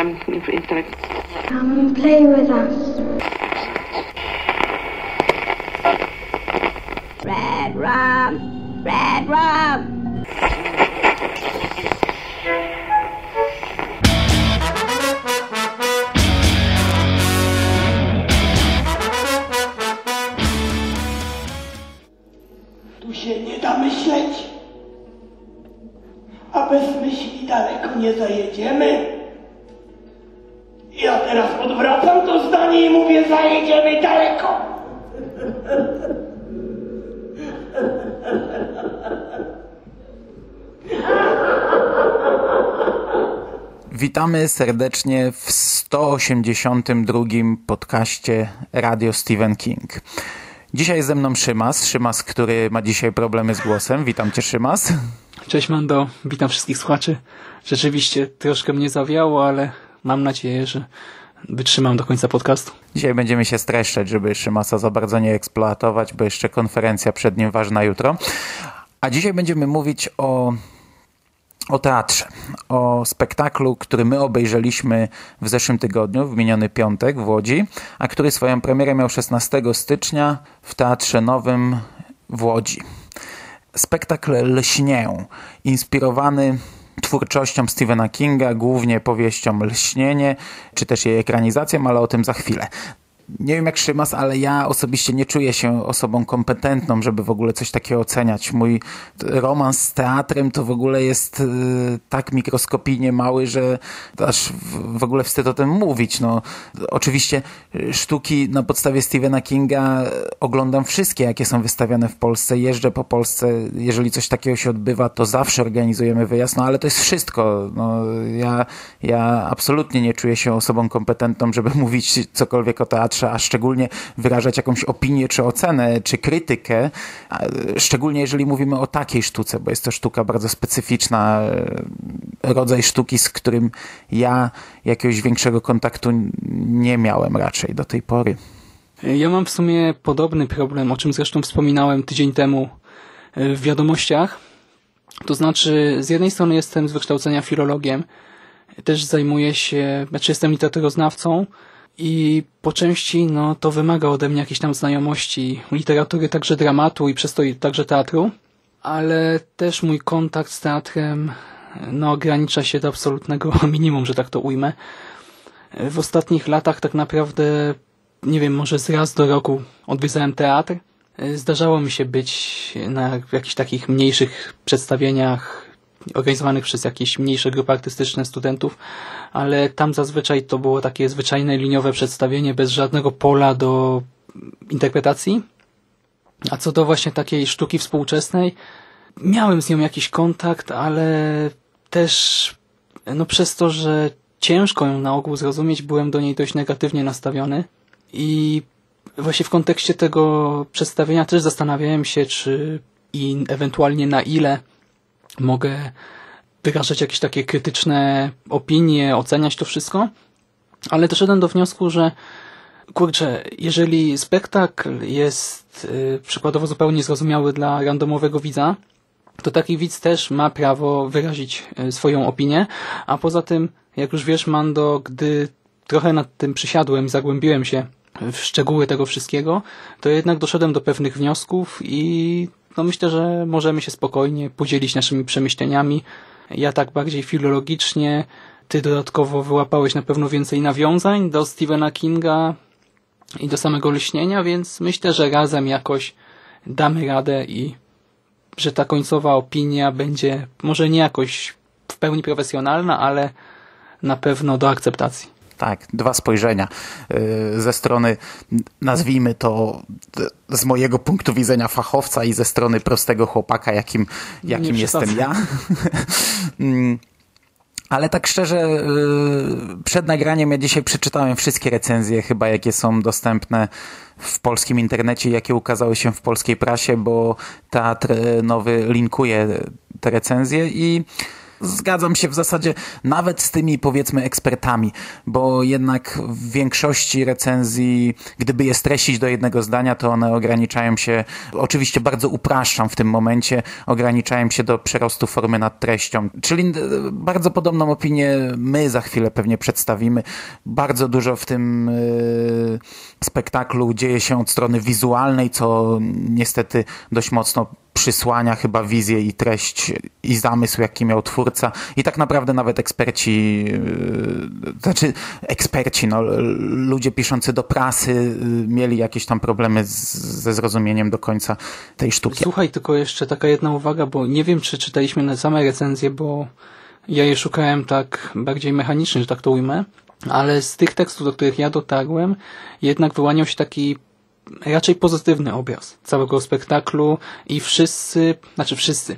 um, intellect. Come and play with us. Red rum! Red rum! Tu się nie da myśleć, a bez myśli daleko nie zajedziemy. Witamy serdecznie w 182 podcaście Radio Stephen King. Dzisiaj ze mną Szymas, Szymas, który ma dzisiaj problemy z głosem. Witam cię Szymas. Cześć Mando, witam wszystkich słuchaczy. Rzeczywiście troszkę mnie zawiało, ale mam nadzieję, że wytrzymam do końca podcastu. Dzisiaj będziemy się streszczać, żeby Szymasa za bardzo nie eksploatować, bo jeszcze konferencja przed nim ważna jutro. A dzisiaj będziemy mówić o o teatrze, o spektaklu, który my obejrzeliśmy w zeszłym tygodniu, w miniony piątek w Łodzi, a który swoją premierę miał 16 stycznia w Teatrze Nowym w Łodzi. Spektakl Lśnię, inspirowany twórczością Stephena Kinga, głównie powieścią Lśnienie, czy też jej ekranizacją, ale o tym za chwilę nie wiem jak Szymas, ale ja osobiście nie czuję się osobą kompetentną, żeby w ogóle coś takiego oceniać. Mój romans z teatrem to w ogóle jest y, tak mikroskopijnie mały, że aż w ogóle wstyd o tym mówić. No, oczywiście y, sztuki na podstawie Stephena Kinga oglądam wszystkie, jakie są wystawiane w Polsce. Jeżdżę po Polsce. Jeżeli coś takiego się odbywa, to zawsze organizujemy wyjazd, no ale to jest wszystko. No, ja, ja absolutnie nie czuję się osobą kompetentną, żeby mówić cokolwiek o teatrze a szczególnie wyrażać jakąś opinię, czy ocenę, czy krytykę, szczególnie jeżeli mówimy o takiej sztuce, bo jest to sztuka bardzo specyficzna, e, rodzaj sztuki, z którym ja jakiegoś większego kontaktu nie miałem raczej do tej pory. Ja mam w sumie podobny problem, o czym zresztą wspominałem tydzień temu e, w wiadomościach. To znaczy, z jednej strony jestem z wykształcenia filologiem, też zajmuję się, znaczy jestem literaturoznawcą, i po części no, to wymaga ode mnie jakiejś tam znajomości literatury, także dramatu i przez to także teatru, ale też mój kontakt z teatrem no, ogranicza się do absolutnego minimum, że tak to ujmę. W ostatnich latach tak naprawdę, nie wiem, może z raz do roku odwiedzałem teatr. Zdarzało mi się być na jakichś takich mniejszych przedstawieniach organizowanych przez jakieś mniejsze grupy artystyczne studentów, ale tam zazwyczaj to było takie zwyczajne liniowe przedstawienie bez żadnego pola do interpretacji. A co do właśnie takiej sztuki współczesnej, miałem z nią jakiś kontakt, ale też no przez to, że ciężko ją na ogół zrozumieć, byłem do niej dość negatywnie nastawiony i właśnie w kontekście tego przedstawienia też zastanawiałem się, czy i ewentualnie na ile mogę wyrażać jakieś takie krytyczne opinie, oceniać to wszystko, ale doszedłem do wniosku, że kurczę, jeżeli spektakl jest yy, przykładowo zupełnie zrozumiały dla randomowego widza, to taki widz też ma prawo wyrazić yy, swoją opinię, a poza tym, jak już wiesz Mando, gdy trochę nad tym przysiadłem, zagłębiłem się w szczegóły tego wszystkiego, to jednak doszedłem do pewnych wniosków i no myślę, że możemy się spokojnie podzielić naszymi przemyśleniami. Ja tak bardziej filologicznie, ty dodatkowo wyłapałeś na pewno więcej nawiązań do Stephena Kinga i do samego lśnienia, więc myślę, że razem jakoś damy radę i że ta końcowa opinia będzie może nie jakoś w pełni profesjonalna, ale na pewno do akceptacji. Tak, dwa spojrzenia y, ze strony, nazwijmy to z mojego punktu widzenia fachowca i ze strony prostego chłopaka, jakim, jakim jestem ja. Mm, ale tak szczerze, y, przed nagraniem ja dzisiaj przeczytałem wszystkie recenzje, chyba jakie są dostępne w polskim internecie, jakie ukazały się w polskiej prasie, bo Teatr Nowy linkuje te recenzje i zgadzam się w zasadzie nawet z tymi powiedzmy ekspertami, bo jednak w większości recenzji, gdyby je streścić do jednego zdania, to one ograniczają się, oczywiście bardzo upraszczam w tym momencie, ograniczają się do przerostu formy nad treścią. Czyli e, bardzo podobną opinię my za chwilę pewnie przedstawimy. Bardzo dużo w tym yy, spektaklu dzieje się od strony wizualnej, co niestety dość mocno przysłania chyba wizję i treść i zamysł, jaki miał twórca. I tak naprawdę nawet eksperci, yy, znaczy eksperci, no, ludzie piszący do prasy yy, mieli jakieś tam problemy z, ze zrozumieniem do końca tej sztuki. Słuchaj, tylko jeszcze taka jedna uwaga, bo nie wiem, czy czytaliśmy na same recenzje, bo ja je szukałem tak bardziej mechanicznie, że tak to ujmę, ale z tych tekstów, do których ja dotarłem, jednak wyłaniał się taki raczej pozytywny obraz całego spektaklu i wszyscy, znaczy wszyscy,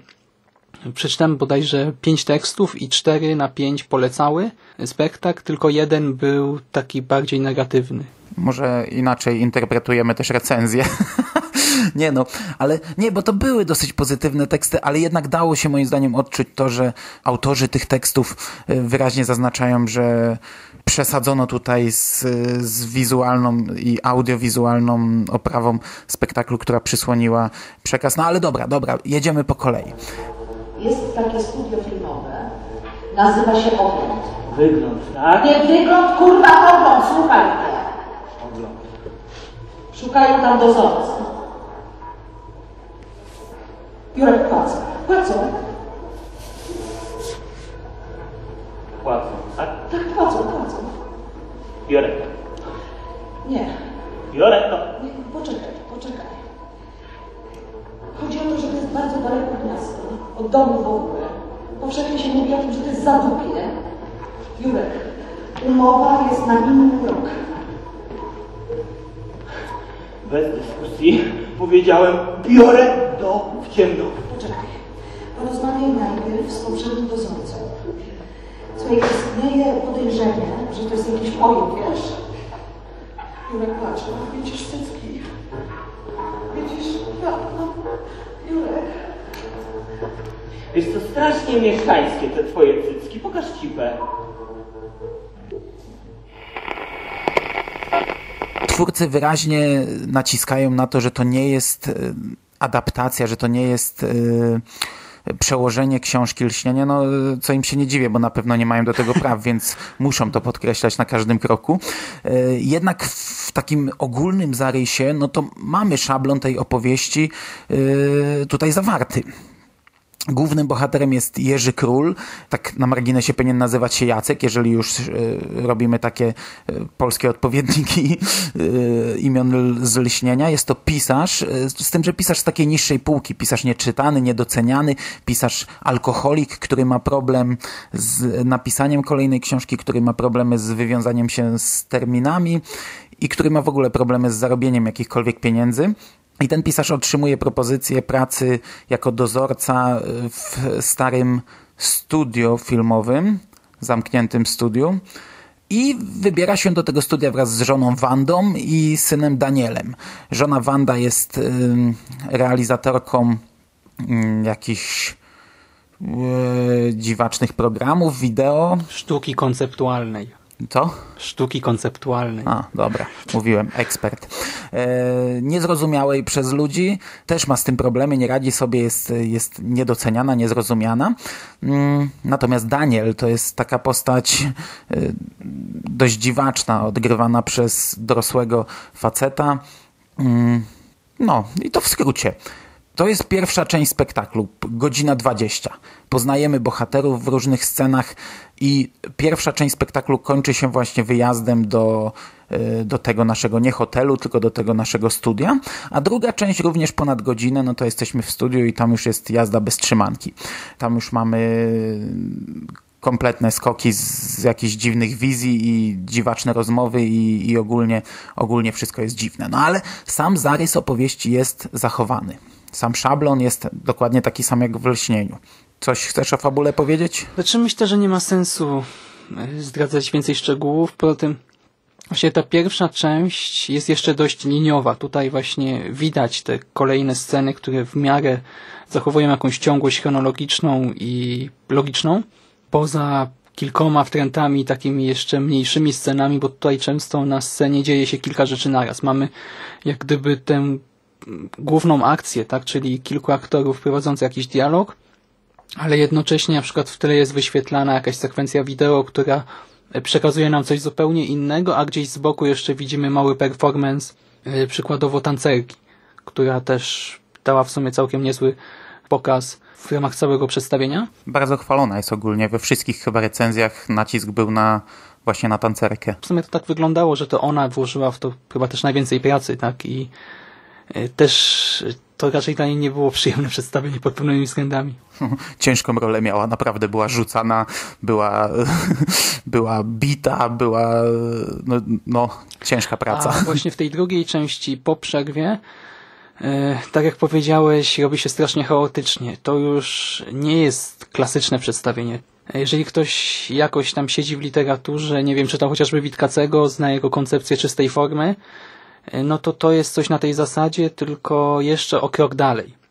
przeczytałem bodajże pięć tekstów i cztery na pięć polecały spektakl, tylko jeden był taki bardziej negatywny. Może inaczej interpretujemy też recenzję. nie no, ale nie, bo to były dosyć pozytywne teksty, ale jednak dało się moim zdaniem odczuć to, że autorzy tych tekstów y, wyraźnie zaznaczają, że przesadzono tutaj z, z wizualną i audiowizualną oprawą spektaklu, która przysłoniła przekaz. No ale dobra, dobra, jedziemy po kolei. Jest takie studio filmowe, nazywa się Ogląd. Wygląd, tak? Nie wygląd, kurwa, ogląd, słuchaj mnie. Ogląd. Szukają tam dozorcy. Jurek płacą. Płacą. Płacą, tak? Tak, płacą, płacą. Jurek. Nie, Jurek, to... nie, poczekaj, poczekaj. Chodzi o to, że to jest bardzo daleko od miasta, od domu w ogóle. Powszechnie się mówi o tym, że to jest zadupie. Jurek, umowa jest na minimum rok. Bez dyskusji powiedziałem, biorę do w ciemno. Poczekaj. Porozmawiaj najpierw z poprzednim dozorcą. Słuchaj, istnieje podejrzenie, że to jest jakiś ojub, wiesz? Jurek płacze. Widzisz cycki? Widzisz? Ja, no, Jurek. Jest to strasznie mieszkańskie, te twoje cycki. Pokaż cipę. Twórcy wyraźnie naciskają na to, że to nie jest e, adaptacja, że to nie jest e, przełożenie książki Lśnienia, no co im się nie dziwię, bo na pewno nie mają do tego praw, więc muszą to podkreślać na każdym kroku. E, Jednak w takim ogólnym zarysie, no to mamy szablon tej opowieści e, tutaj zawarty. Głównym bohaterem jest Jerzy Król, tak na marginesie powinien nazywać się Jacek, jeżeli już e, robimy takie e, polskie odpowiedniki e, imion z lśnienia. Jest to pisarz, z tym, że pisarz z takiej niższej półki, pisarz nieczytany, niedoceniany, pisarz alkoholik, który ma problem z napisaniem kolejnej książki, który ma problemy z wywiązaniem się z terminami i który ma w ogóle problemy z zarobieniem jakichkolwiek pieniędzy. I ten pisarz otrzymuje propozycję pracy jako dozorca w starym studio filmowym, zamkniętym studiu. I wybiera się do tego studia wraz z żoną Wandą i synem Danielem. Żona Wanda jest realizatorką ym, jakichś yy, dziwacznych programów, wideo. Sztuki konceptualnej. Co? Sztuki konceptualnej. A, dobra, mówiłem, ekspert. E, niezrozumiałej przez ludzi, też ma z tym problemy, nie radzi sobie, jest, jest niedoceniana, niezrozumiana. Mm, natomiast Daniel to jest taka postać e, dość dziwaczna, odgrywana przez dorosłego faceta. Mm, no, i to w skrócie. To jest pierwsza część spektaklu, godzina 20. Poznajemy bohaterów w różnych scenach i pierwsza część spektaklu kończy się właśnie wyjazdem do, y, do tego naszego nie hotelu, tylko do tego naszego studia, a druga część również ponad godzinę, no to jesteśmy w studiu i tam już jest jazda bez trzymanki. Tam już mamy kompletne skoki z, z jakichś dziwnych wizji i dziwaczne rozmowy i, i ogólnie, ogólnie wszystko jest dziwne. No ale sam zarys opowieści jest zachowany. Sam szablon jest dokładnie taki sam jak w lśnieniu. Coś chcesz o fabule powiedzieć? Znaczy myślę, że nie ma sensu e, zdradzać więcej szczegółów. Poza tym Właśnie ta pierwsza część jest jeszcze dość liniowa. Tutaj właśnie widać te kolejne sceny, które w miarę zachowują jakąś ciągłość chronologiczną i logiczną. Poza kilkoma wtrętami, takimi jeszcze mniejszymi scenami, bo tutaj często na scenie dzieje się kilka rzeczy naraz. Mamy jak gdyby tę główną akcję, tak, czyli kilku aktorów prowadzących jakiś dialog, ale jednocześnie na przykład w tle jest wyświetlana jakaś sekwencja wideo, która przekazuje nam coś zupełnie innego, a gdzieś z boku jeszcze widzimy mały performance, yy, przykładowo tancerki, która też dała w sumie całkiem niezły pokaz w ramach całego przedstawienia. Bardzo chwalona jest ogólnie. We wszystkich chyba recenzjach nacisk był na właśnie na tancerkę. W sumie to tak wyglądało, że to ona włożyła w to chyba też najwięcej pracy, tak? I też to raczej dla niej nie było przyjemne przedstawienie pod pewnymi względami. Ciężką rolę miała, naprawdę była rzucana, była, była bita, była no, no ciężka praca. A właśnie w tej drugiej części po przerwie e, tak jak powiedziałeś, robi się strasznie chaotycznie. To już nie jest klasyczne przedstawienie. Jeżeli ktoś jakoś tam siedzi w literaturze, nie wiem, czytał chociażby Witkacego, zna jego koncepcję czystej formy, e, no to to jest coś na tej zasadzie, tylko jeszcze o krok dalej.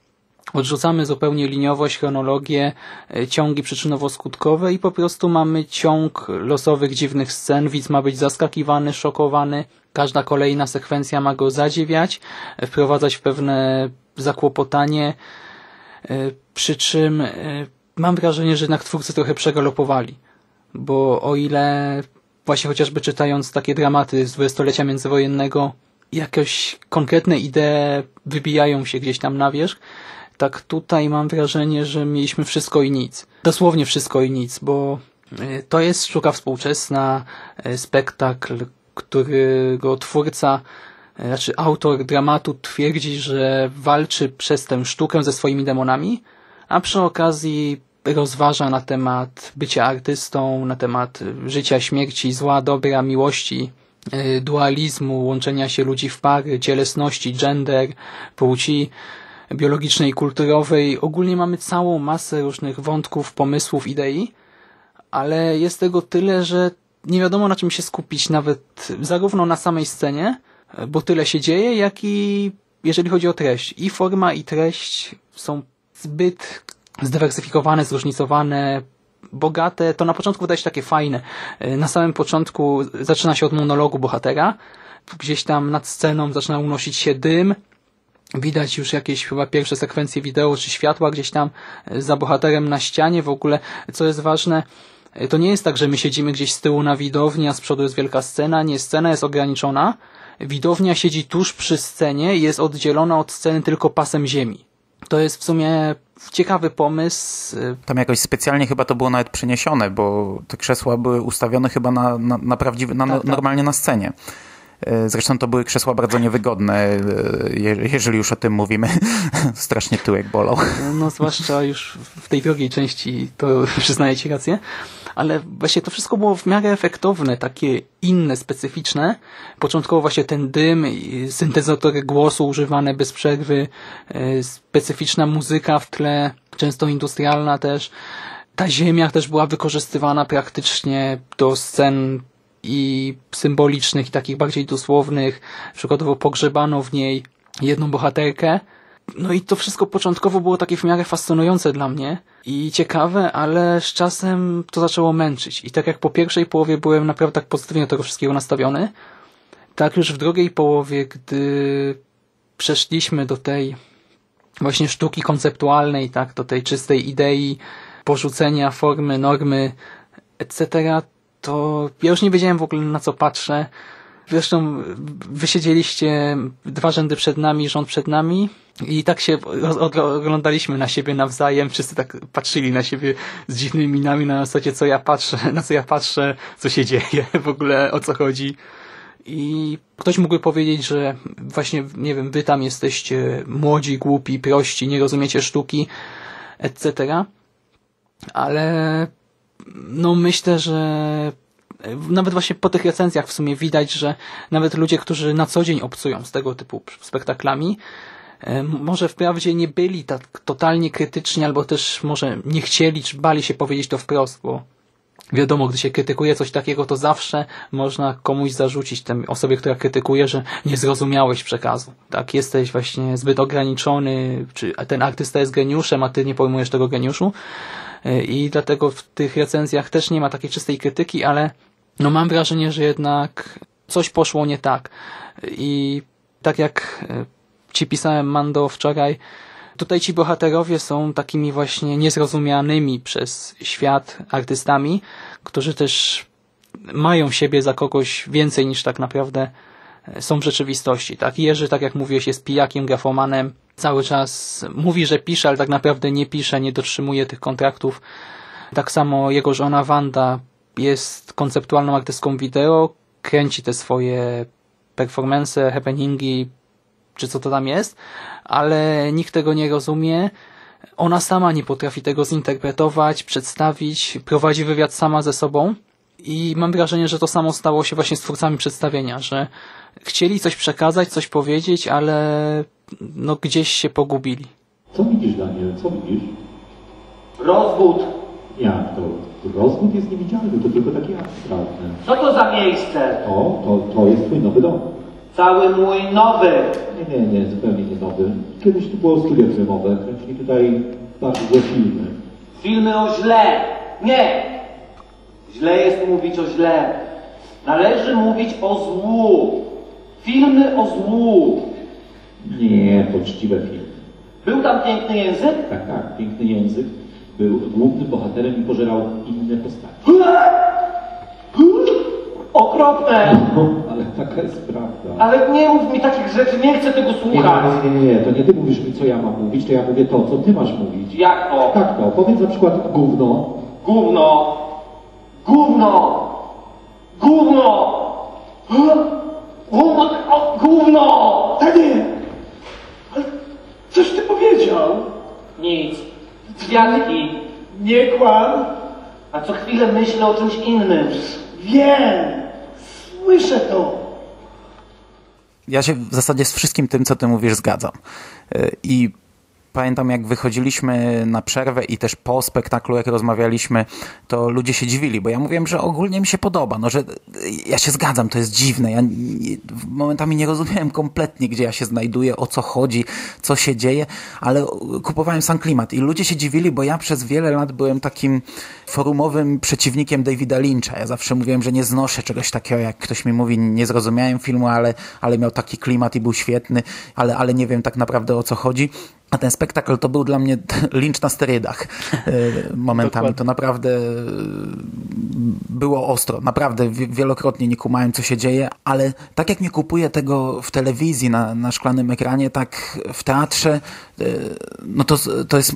Odrzucamy zupełnie liniowość, chronologię, e, ciągi przyczynowo-skutkowe i po prostu mamy ciąg losowych, dziwnych scen. Widz ma być zaskakiwany, szokowany. Każda kolejna sekwencja ma go zadziwiać, e, wprowadzać w pewne zakłopotanie. E, przy czym mam wrażenie, że jednak twórcy trochę przegalopowali. Bo o ile właśnie chociażby czytając takie dramaty z dwudziestolecia międzywojennego jakoś konkretne idee wybijają się gdzieś tam na wierzch, tak tutaj mam wrażenie, że mieliśmy wszystko i nic. Dosłownie wszystko i nic, bo e, to jest sztuka współczesna, e, spektakl, którego twórca, e, znaczy autor dramatu twierdzi, że walczy przez tę sztukę ze swoimi demonami, a przy okazji rozważa na temat bycia artystą, na temat życia, śmierci, zła, dobra, miłości, dualizmu, łączenia się ludzi w pary, cielesności, gender, płci, biologicznej kulturowej. Ogólnie mamy całą masę różnych wątków, pomysłów, idei, ale jest tego tyle, że nie wiadomo na czym się skupić, nawet zarówno na samej scenie, bo tyle się dzieje, jak i jeżeli chodzi o treść. I forma, i treść są zbyt zdywersyfikowane, zróżnicowane, bogate. To na początku wydaje się takie fajne. Na samym początku zaczyna się od monologu bohatera. Gdzieś tam nad sceną zaczyna unosić się dym, Widać już jakieś chyba pierwsze sekwencje wideo czy światła gdzieś tam e, za bohaterem na ścianie. W ogóle, co jest ważne, e, to nie jest tak, że my siedzimy gdzieś z tyłu na widowni, a z przodu jest wielka scena. Nie, scena jest ograniczona. Widownia siedzi tuż przy scenie i jest oddzielona od sceny tylko pasem ziemi. To jest w sumie ciekawy pomysł. Tam jakoś specjalnie chyba to było nawet przeniesione, bo te krzesła były ustawione chyba na, na, na prawdziwe, na, tak, tak. normalnie na scenie. E, zresztą to były krzesła bardzo niewygodne, e, jeżeli już o tym mówimy. Strasznie tyłek bolał. No zwłaszcza już w tej drugiej części, to przyznaję Ci rację. Ale właśnie to wszystko było w miarę efektowne, takie inne, specyficzne. Początkowo właśnie ten dym, syntezatory głosu używane bez przerwy, e, specyficzna muzyka w tle, często industrialna też. Ta ziemia też była wykorzystywana praktycznie do scen i symbolicznych, i takich bardziej dosłownych. Przykładowo pogrzebano w niej jedną bohaterkę. No i to wszystko początkowo było takie w miarę fascynujące dla mnie i ciekawe, ale z czasem to zaczęło męczyć. I tak jak po pierwszej połowie byłem naprawdę tak pozytywnie do tego wszystkiego nastawiony, tak już w drugiej połowie, gdy przeszliśmy do tej właśnie sztuki konceptualnej, tak, do tej czystej idei, porzucenia formy, normy, etc., to ja już nie wiedziałem w ogóle na co patrzę. Zresztą wysiedzieliście dwa rzędy przed nami, rząd przed nami i tak się oglądaliśmy na siebie nawzajem. Wszyscy tak patrzyli na siebie z dziwnymi minami na zasadzie co ja patrzę, na co ja patrzę, co się dzieje, w ogóle o co chodzi. I ktoś mógłby powiedzieć, że właśnie, nie wiem, wy tam jesteście młodzi, głupi, prości, nie rozumiecie sztuki, etc. Ale no myślę, że nawet właśnie po tych recenzjach w sumie widać, że nawet ludzie, którzy na co dzień obcują z tego typu spektaklami, może wprawdzie nie byli tak totalnie krytyczni, albo też może nie chcieli, czy bali się powiedzieć to wprost, bo wiadomo, gdy się krytykuje coś takiego, to zawsze można komuś zarzucić tej osobie, która krytykuje, że nie zrozumiałeś przekazu. Tak, jesteś właśnie zbyt ograniczony, czy ten artysta jest geniuszem, a ty nie pojmujesz tego geniuszu. I dlatego w tych recenzjach też nie ma takiej czystej krytyki, ale no mam wrażenie, że jednak coś poszło nie tak. I tak jak e, ci pisałem Mando wczoraj, tutaj ci bohaterowie są takimi właśnie niezrozumianymi przez świat artystami, którzy też mają siebie za kogoś więcej niż tak naprawdę e, są w rzeczywistości. Tak? Jerzy, tak jak mówiłeś, jest pijakiem, grafomanem, cały czas mówi, że pisze, ale tak naprawdę nie pisze, nie dotrzymuje tych kontraktów. Tak samo jego żona Wanda jest konceptualną artystką wideo, kręci te swoje performance, happeningi, czy co to tam jest, ale nikt tego nie rozumie. Ona sama nie potrafi tego zinterpretować, przedstawić, prowadzi wywiad sama ze sobą i mam wrażenie, że to samo stało się właśnie z twórcami przedstawienia, że chcieli coś przekazać, coś powiedzieć, ale no gdzieś się pogubili. Co widzisz, Daniel? Co widzisz? Rozwód. Jak to? Rozwód jest niewidzialny, to tylko takie abstraktne. Co to za miejsce? O, to, to jest twój nowy dom. Cały mój nowy. Nie, nie, nie, zupełnie nie nowy. Kiedyś tu było studio filmowe, kręcili tutaj bardzo złe filmy. Filmy o źle. Nie. Źle jest mówić o źle. Należy mówić o złu. Filmy o złu. Nie, poczciwe filmy. Był tam piękny język? Tak, tak, piękny język. Był głównym bohaterem i pożerał inne postacie. Okropne. No, ale taka jest prawda. Ale nie mów mi takich rzeczy, nie chcę tego słuchać. nie, nie, nie, to nie ty mówisz mi, co ja mam mówić, to ja mówię to, co ty masz mówić. Jak to? Tak to, powiedz na przykład gówno. Gówno. Gówno. Gówno. Gówno. O, gówno. Daniel! Ale coś ty powiedział? Nic. Kwiatki. Nie kłam. A co chwilę myślę o czymś innym. Wiem. Słyszę to. Ja się w zasadzie z wszystkim tym, co ty mówisz, zgadzam. Y, I pamiętam, jak wychodziliśmy na przerwę i też po spektaklu, jak rozmawialiśmy, to ludzie się dziwili, bo ja mówiłem, że ogólnie mi się podoba, no, że ja się zgadzam, to jest dziwne. Ja momentami nie rozumiałem kompletnie, gdzie ja się znajduję, o co chodzi, co się dzieje, ale kupowałem sam klimat i ludzie się dziwili, bo ja przez wiele lat byłem takim forumowym przeciwnikiem Davida Lyncha. Ja zawsze mówiłem, że nie znoszę czegoś takiego, jak ktoś mi mówi, nie zrozumiałem filmu, ale, ale miał taki klimat i był świetny, ale, ale nie wiem tak naprawdę o co chodzi. A ten spektakl to był dla mnie lincz na sterydach y, momentami. To naprawdę y, było ostro. Naprawdę wielokrotnie nie kumałem, co się dzieje, ale tak jak nie kupuję tego w telewizji na, na szklanym ekranie, tak w teatrze no to, to jest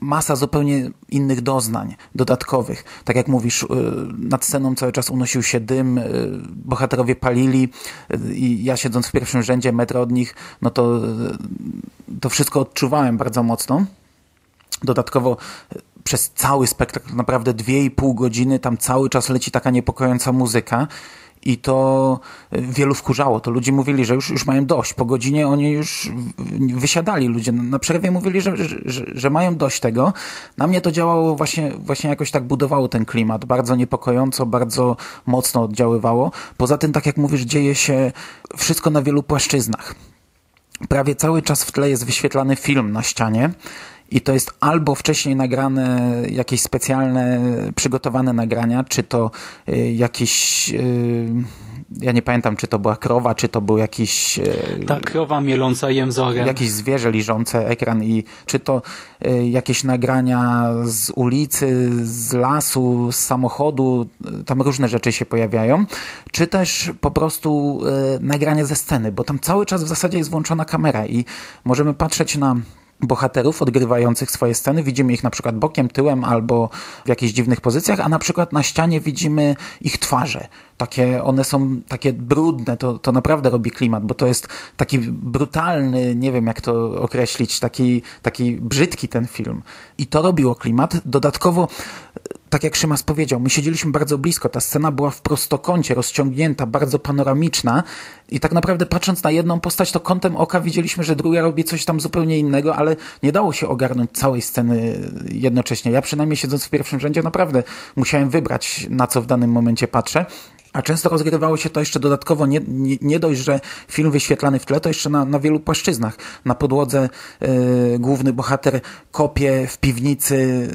masa zupełnie innych doznań dodatkowych. Tak jak mówisz, nad sceną cały czas unosił się dym, bohaterowie palili i ja siedząc w pierwszym rzędzie, metr od nich, no to to wszystko odczuwałem bardzo mocno. Dodatkowo przez cały spektakl, naprawdę dwie i pół godziny, tam cały czas leci taka niepokojąca muzyka i to e, wielu wkurzało. To ludzie mówili, że już, już mają dość. Po godzinie oni już wysiadali. Ludzie na przerwie mówili, że, że, że mają dość tego. Na mnie to działało właśnie, właśnie jakoś tak budowało ten klimat. Bardzo niepokojąco, bardzo mocno oddziaływało. Poza tym, tak jak mówisz, dzieje się wszystko na wielu płaszczyznach prawie cały czas w tle jest wyświetlany film na ścianie i to jest albo wcześniej nagrane jakieś specjalne, przygotowane nagrania, czy to y, jakieś... Y, ja nie pamiętam, czy to była krowa, czy to był jakiś... Y, Ta krowa mieląca jemzorem. Jakieś zwierzę liżące ekran i czy to jakieś nagrania z ulicy, z lasu, z samochodu, tam różne rzeczy się pojawiają, czy też po prostu nagranie ze sceny, bo tam cały czas w zasadzie jest włączona kamera i możemy patrzeć na bohaterów odgrywających swoje sceny. Widzimy ich na przykład bokiem, tyłem albo w jakichś dziwnych pozycjach, a na przykład na ścianie widzimy ich twarze. Takie, one są takie brudne, to, to naprawdę robi klimat, bo to jest taki brutalny, nie wiem jak to określić, taki, taki brzydki ten film. I to robiło klimat. Dodatkowo, tak jak Szymas powiedział, my siedzieliśmy bardzo blisko, ta scena była w prostokącie, rozciągnięta, bardzo panoramiczna i tak naprawdę patrząc na jedną postać, to kątem oka widzieliśmy, że druga robi coś tam zupełnie innego, ale nie dało się ogarnąć całej sceny jednocześnie. Ja przynajmniej siedząc w pierwszym rzędzie naprawdę musiałem wybrać, na co w danym momencie patrzę. A często rozgrywało się to jeszcze dodatkowo, nie, nie, nie dość, że film wyświetlany w tle, to jeszcze na, na wielu płaszczyznach. Na podłodze yy, główny bohater kopie w piwnicy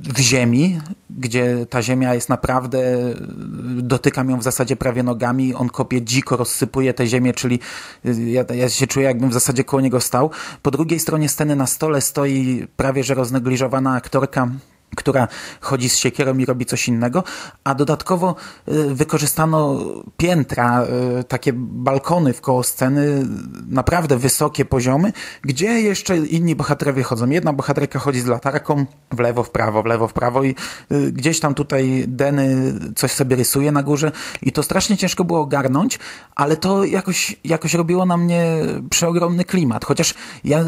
w ziemi, gdzie ta ziemia jest naprawdę, dotykam ją w zasadzie prawie nogami, on kopie dziko, rozsypuje tę ziemię, czyli ja, ja się czuję jakbym w zasadzie koło niego stał. Po drugiej stronie sceny na stole stoi prawie że roznegliżowana aktorka która chodzi z siekierą i robi coś innego, a dodatkowo y, wykorzystano piętra, y, takie balkony w koło sceny, naprawdę wysokie poziomy, gdzie jeszcze inni bohaterowie chodzą. Jedna bohaterka chodzi z latarką w lewo, w prawo, w lewo, w prawo i y, gdzieś tam tutaj Deny coś sobie rysuje na górze i to strasznie ciężko było ogarnąć, ale to jakoś, jakoś robiło na mnie przeogromny klimat, chociaż ja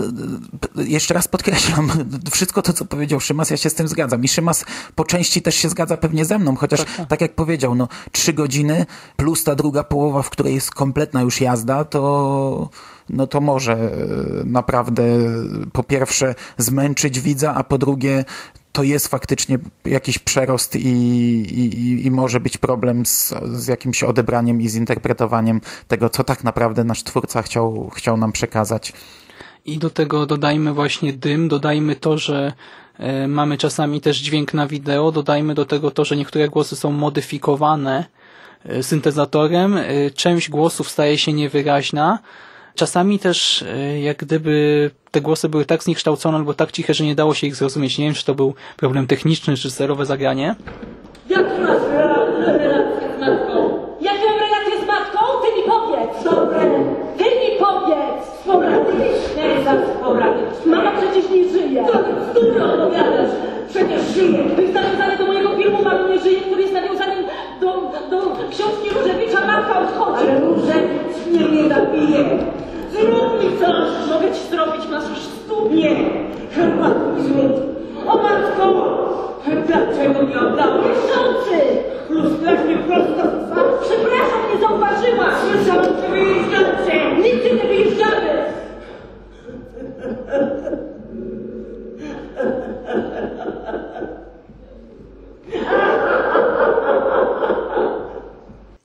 jeszcze raz podkreślam, wszystko to, co powiedział Szymas, ja się z tym zgadzam zgadzam. I Szymas po części też się zgadza pewnie ze mną, chociaż tak, tak. tak jak powiedział, no trzy godziny plus ta druga połowa, w której jest kompletna już jazda, to no to może e, naprawdę po pierwsze zmęczyć widza, a po drugie to jest faktycznie jakiś przerost i, i, i może być problem z, z jakimś odebraniem i zinterpretowaniem tego, co tak naprawdę nasz twórca chciał, chciał nam przekazać. I do tego dodajmy właśnie dym, dodajmy to, że E, mamy czasami też dźwięk na wideo. Dodajmy do tego to, że niektóre głosy są modyfikowane e, syntezatorem. E, część głosów staje się niewyraźna. Czasami też jak gdyby te głosy były tak zniekształcone albo tak ciche, że nie dało się ich zrozumieć. Nie wiem, czy to był problem techniczny, czy zerowe zagranie. Jak masz relację z matką? Jak mam relację z matką? Ty mi powiedz! Dobre! Ty mi powiedz! Sporadycznie za sporadycznie. Mama przecież nie. Co ty bzdury opowiadasz? Przecież żyje. To jest nawiązane do mojego filmu Mama nie żyje, który jest nawiązaniem do, do książki Różewicza Matka odchodzi. Ale Różewicz mnie nie zabije. Zrób mi coś! Mogę ci zrobić, masz już studnie. Herbatki zrób. O matko! Dlaczego nie oddałeś? Sący! Lustrasz mnie prosto z twarzy. Przepraszam, nie zauważyłam. Słyszałam, że wyjeżdżacie. Nigdy nie wyjeżdżamy.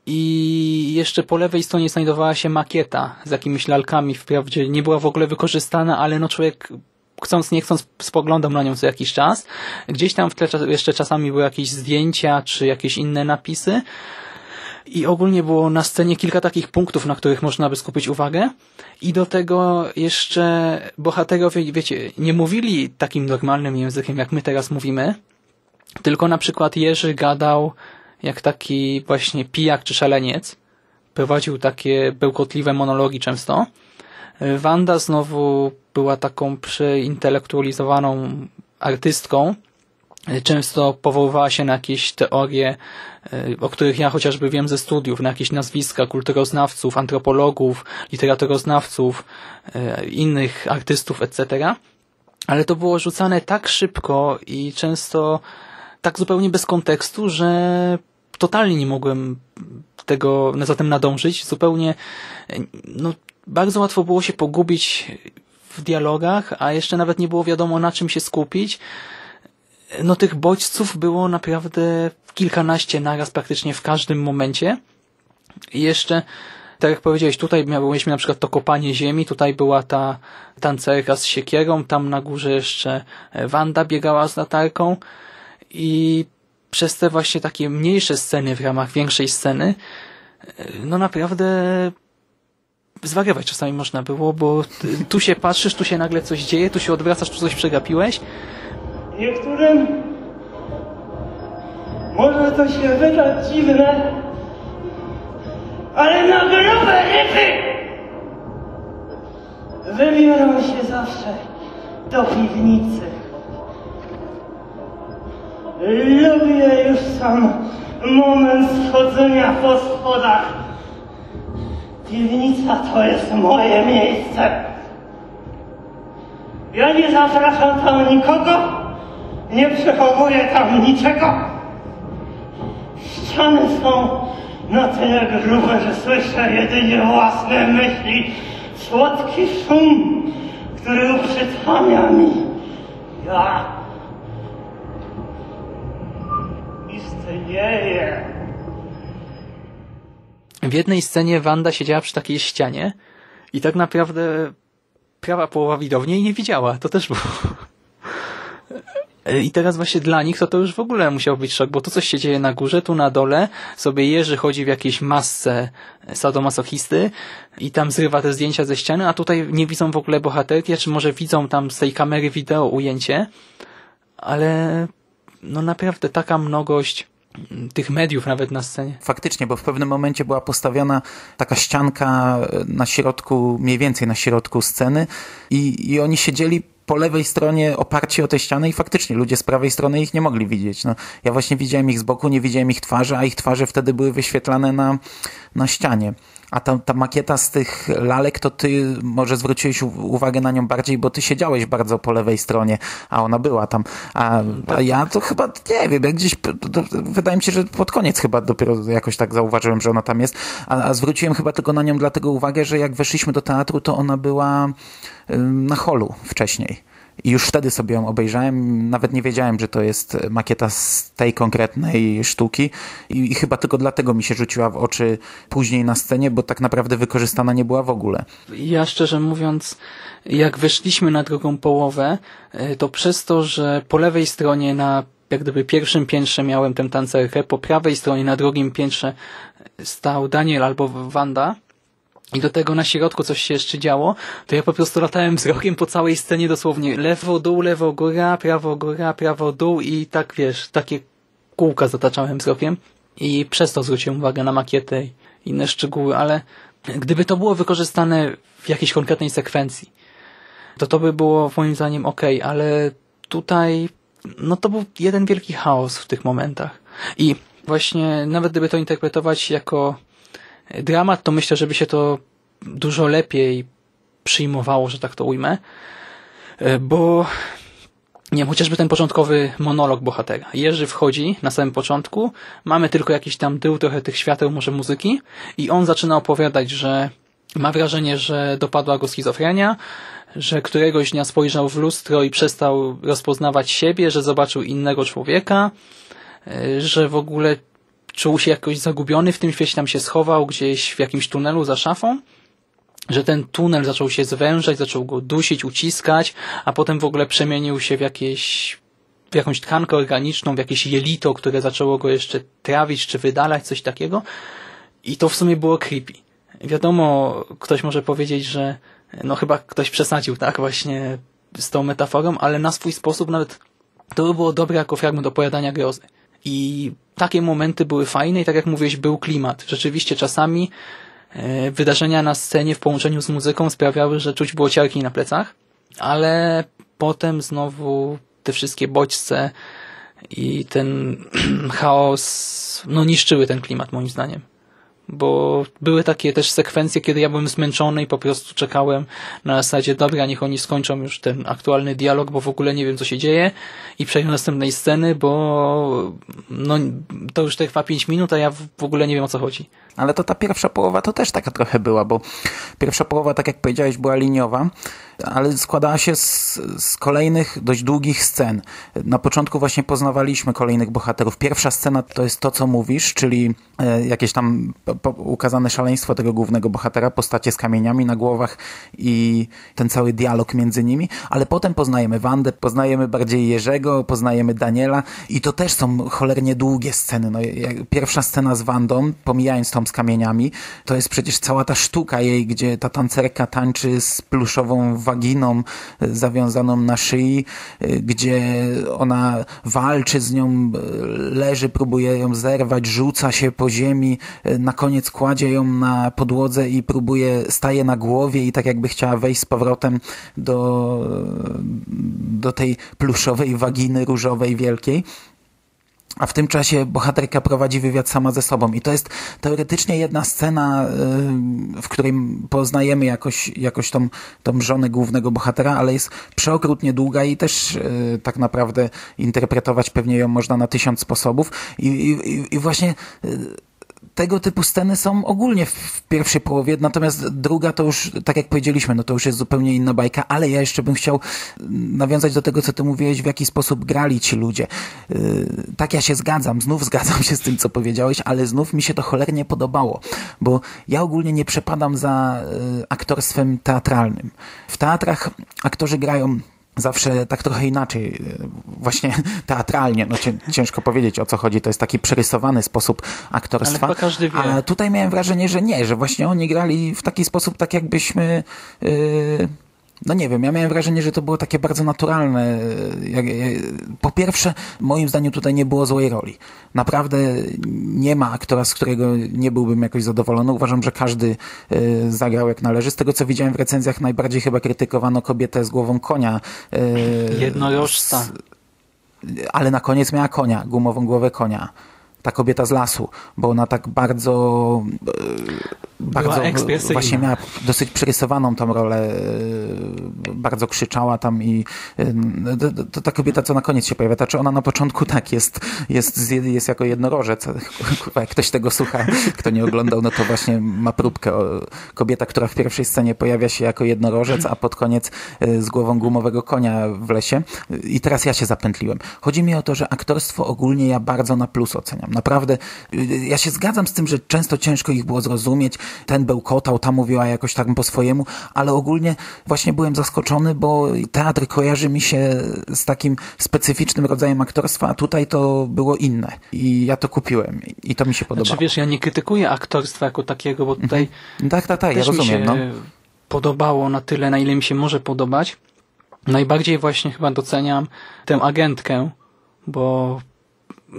I jeszcze po lewej stronie znajdowała się makieta z jakimiś lalkami. Wprawdzie nie była w ogóle wykorzystana, ale no człowiek chcąc nie chcąc spoglądam na nią co jakiś czas. Gdzieś tam w tle jeszcze czasami były jakieś zdjęcia czy jakieś inne napisy. I ogólnie było na scenie kilka takich punktów, na których można by skupić uwagę. I do tego jeszcze bohaterowie, wiecie, nie mówili takim normalnym językiem, jak my teraz mówimy, tylko na przykład Jerzy gadał jak taki właśnie pijak czy szaleniec. Prowadził takie bełkotliwe monologi często. Wanda znowu była taką przeintelektualizowaną artystką. Często powoływała się na jakieś teorie, o których ja chociażby wiem ze studiów, na jakieś nazwiska kulturoznawców, antropologów, literaturoznawców, e, innych artystów, etc. Ale to było rzucane tak szybko i często tak zupełnie bez kontekstu, że totalnie nie mogłem tego za tym nadążyć. Zupełnie no, bardzo łatwo było się pogubić w dialogach, a jeszcze nawet nie było wiadomo na czym się skupić. No tych bodźców było naprawdę kilkanaście naraz praktycznie w każdym momencie. I jeszcze, tak jak powiedziałeś, tutaj mieliśmy na przykład to kopanie ziemi, tutaj była ta tancerka z siekierą, tam na górze jeszcze Wanda biegała z latarką i przez te właśnie takie mniejsze sceny w ramach większej sceny, no naprawdę zwariować czasami można było, bo tu się patrzysz, tu się nagle coś dzieje, tu się odwracasz, tu coś przegapiłeś. Niektórym może to się wydać dziwne, ale na grube ryby wybiorą się zawsze do piwnicy. Lubię już sam moment schodzenia po schodach. Piwnica to jest moje miejsce. Ja nie zapraszam tam nikogo, nie przechowuję tam niczego. Ściany są na tyle grube, że słyszę jedynie własne myśli. Słodki szum, który uprzytamia mi. Ja istnieję. W jednej scenie Wanda siedziała przy takiej ścianie i tak naprawdę prawa połowa widowni jej nie widziała. To też było. I teraz właśnie dla nich to to już w ogóle musiał być szok, bo to coś się dzieje na górze, tu na dole sobie Jerzy chodzi w jakiejś masce sadomasochisty i tam zrywa te zdjęcia ze ściany, a tutaj nie widzą w ogóle bohaterki, czy może widzą tam z tej kamery wideo ujęcie, ale no naprawdę taka mnogość tych mediów nawet na scenie. Faktycznie, bo w pewnym momencie była postawiona taka ścianka na środku, mniej więcej na środku sceny i, i oni siedzieli po lewej stronie oparci o tę ścianę i faktycznie ludzie z prawej strony ich nie mogli widzieć. No, ja właśnie widziałem ich z boku, nie widziałem ich twarzy, a ich twarze wtedy były wyświetlane na, na ścianie. A ta, ta makieta z tych lalek, to ty może zwróciłeś uwagę na nią bardziej, bo ty siedziałeś bardzo po lewej stronie, a ona była tam. A, a ja to chyba, nie wiem, jak gdzieś, to, wydaje mi się, że pod koniec chyba dopiero jakoś tak zauważyłem, że ona tam jest. A, a zwróciłem chyba tylko na nią dlatego uwagę, że jak weszliśmy do teatru, to ona była na holu wcześniej. I już wtedy sobie ją obejrzałem. Nawet nie wiedziałem, że to jest makieta z tej konkretnej sztuki. I, I, chyba tylko dlatego mi się rzuciła w oczy później na scenie, bo tak naprawdę wykorzystana nie była w ogóle. Ja szczerze mówiąc, jak weszliśmy na drugą połowę, to przez to, że po lewej stronie na jak gdyby pierwszym piętrze miałem tę tancerkę, po prawej stronie na drugim piętrze stał Daniel albo Wanda, i do tego na środku coś się jeszcze działo, to ja po prostu latałem wzrokiem po całej scenie dosłownie lewo, dół, lewo, góra, prawo, góra, prawo, dół i tak wiesz, takie kółka zataczałem wzrokiem i przez to zwróciłem uwagę na makietę i inne szczegóły, ale gdyby to było wykorzystane w jakiejś konkretnej sekwencji, to to by było moim zdaniem ok, ale tutaj no to był jeden wielki chaos w tych momentach. I właśnie nawet gdyby to interpretować jako dramat, to myślę, żeby się to dużo lepiej przyjmowało, że tak to ujmę, bo nie chociażby ten początkowy monolog bohatera. Jerzy wchodzi na samym początku, mamy tylko jakiś tam tył, trochę tych świateł, może muzyki i on zaczyna opowiadać, że ma wrażenie, że dopadła go schizofrenia, że któregoś dnia spojrzał w lustro i przestał rozpoznawać siebie, że zobaczył innego człowieka, że w ogóle czuł się jakoś zagubiony w tym świecie, tam się schował gdzieś w jakimś tunelu za szafą, że ten tunel zaczął się zwężać, zaczął go dusić, uciskać, a potem w ogóle przemienił się w jakieś w jakąś tkankę organiczną, w jakieś jelito, które zaczęło go jeszcze trawić czy wydalać, coś takiego. I to w sumie było creepy. Wiadomo, ktoś może powiedzieć, że no chyba ktoś przesadził, tak, właśnie z tą metaforą, ale na swój sposób nawet to by było dobre jako fragment opowiadania grozy. I takie momenty były fajne i tak jak mówiłeś, był klimat. Rzeczywiście czasami e, wydarzenia na scenie w połączeniu z muzyką sprawiały, że czuć było ciarki na plecach, ale potem znowu te wszystkie bodźce i ten chaos no niszczyły ten klimat moim zdaniem bo były takie też sekwencje, kiedy ja byłem zmęczony i po prostu czekałem na zasadzie, dobra, niech oni skończą już ten aktualny dialog, bo w ogóle nie wiem, co się dzieje i przejdę do następnej sceny, bo no, to już trwa 5 minut, a ja w ogóle nie wiem, o co chodzi. Ale to ta pierwsza połowa to też taka trochę była, bo pierwsza połowa, tak jak powiedziałeś, była liniowa, ale składała się z, z, kolejnych dość długich scen. Na początku właśnie poznawaliśmy kolejnych bohaterów. Pierwsza scena to jest to, co mówisz, czyli e, jakieś tam po, ukazane szaleństwo tego głównego bohatera, postacie z kamieniami na głowach i ten cały dialog między nimi, ale potem poznajemy Wandę, poznajemy bardziej Jerzego, poznajemy Daniela i to też są cholernie długie sceny. No, pierwsza scena z Wandą, pomijając tą z kamieniami, to jest przecież cała ta sztuka jej, gdzie ta tancerka tańczy z pluszową waginą e, zawiązaną na szyi, e, gdzie ona walczy z nią, e, leży, próbuje ją zerwać, rzuca się po ziemi, na koniec kładzie ją na podłodze i próbuje, staje na głowie i tak jakby chciała wejść z powrotem do, do tej pluszowej waginy różowej wielkiej. a w tym czasie bohaterka prowadzi wywiad sama ze sobą. I to jest teoretycznie jedna scena, y, w której poznajemy jakoś, jakoś tą, tą żonę głównego bohatera, ale jest przeokrutnie długa i też y, tak naprawdę interpretować pewnie ją można na tysiąc sposobów. I, i, i właśnie y, tego typu sceny są ogólnie w pierwszej połowie, natomiast druga to już, tak jak powiedzieliśmy, no to już jest zupełnie inna bajka, ale ja jeszcze bym chciał nawiązać do tego, co ty mówiłeś, w jaki sposób grali ci ludzie. Yy, tak, ja się zgadzam, znów zgadzam się z tym, co powiedziałeś, ale znów mi się to cholernie podobało, bo ja ogólnie nie przepadam za yy, aktorstwem teatralnym. W teatrach aktorzy grają zawsze tak trochę inaczej, właśnie teatralnie, no ciężko powiedzieć o co chodzi, to jest taki przerysowany sposób aktorstwa. Ale każdy wie. A tutaj miałem wrażenie, że nie, że właśnie oni grali w taki sposób, tak jakbyśmy yy, no nie wiem, ja miałem wrażenie, że to było takie bardzo naturalne. Po pierwsze, moim zdaniem tutaj nie było złej roli. Naprawdę nie ma aktora, z którego nie byłbym jakoś zadowolony. Uważam, że każdy e, zagrał jak należy. Z tego, co widziałem w recenzjach, najbardziej chyba krytykowano kobietę z głową konia. E, Jednorożca. Ale na koniec miała konia, gumową głowę konia ta kobieta z lasu, bo ona tak bardzo bardzo właśnie miała dosyć przerysowaną tą rolę, bardzo krzyczała tam i to, to ta kobieta, co na koniec się pojawia, ta czy ona na początku tak jest, jest, jest jako jednorożec. Jak ktoś tego słucha, kto nie oglądał, no to właśnie ma próbkę. Kobieta, która w pierwszej scenie pojawia się jako jednorożec, a pod koniec z głową gumowego konia w lesie. I teraz ja się zapętliłem. Chodzi mi o to, że aktorstwo ogólnie ja bardzo na plus oceniam. Naprawdę, ja się zgadzam z tym, że często ciężko ich było zrozumieć. Ten bełkotał, ta mówiła jakoś tak po swojemu, ale ogólnie właśnie byłem zaskoczony, bo teatr kojarzy mi się z takim specyficznym rodzajem aktorstwa, a tutaj to było inne. I ja to kupiłem i to mi się podobało. Znaczy wiesz, ja nie krytykuję aktorstwa jako takiego, bo tutaj mhm. tak, tak, tak, ja rozumiem, mi się no. podobało na tyle, na ile mi się może podobać. Najbardziej właśnie chyba doceniam tę agentkę, bo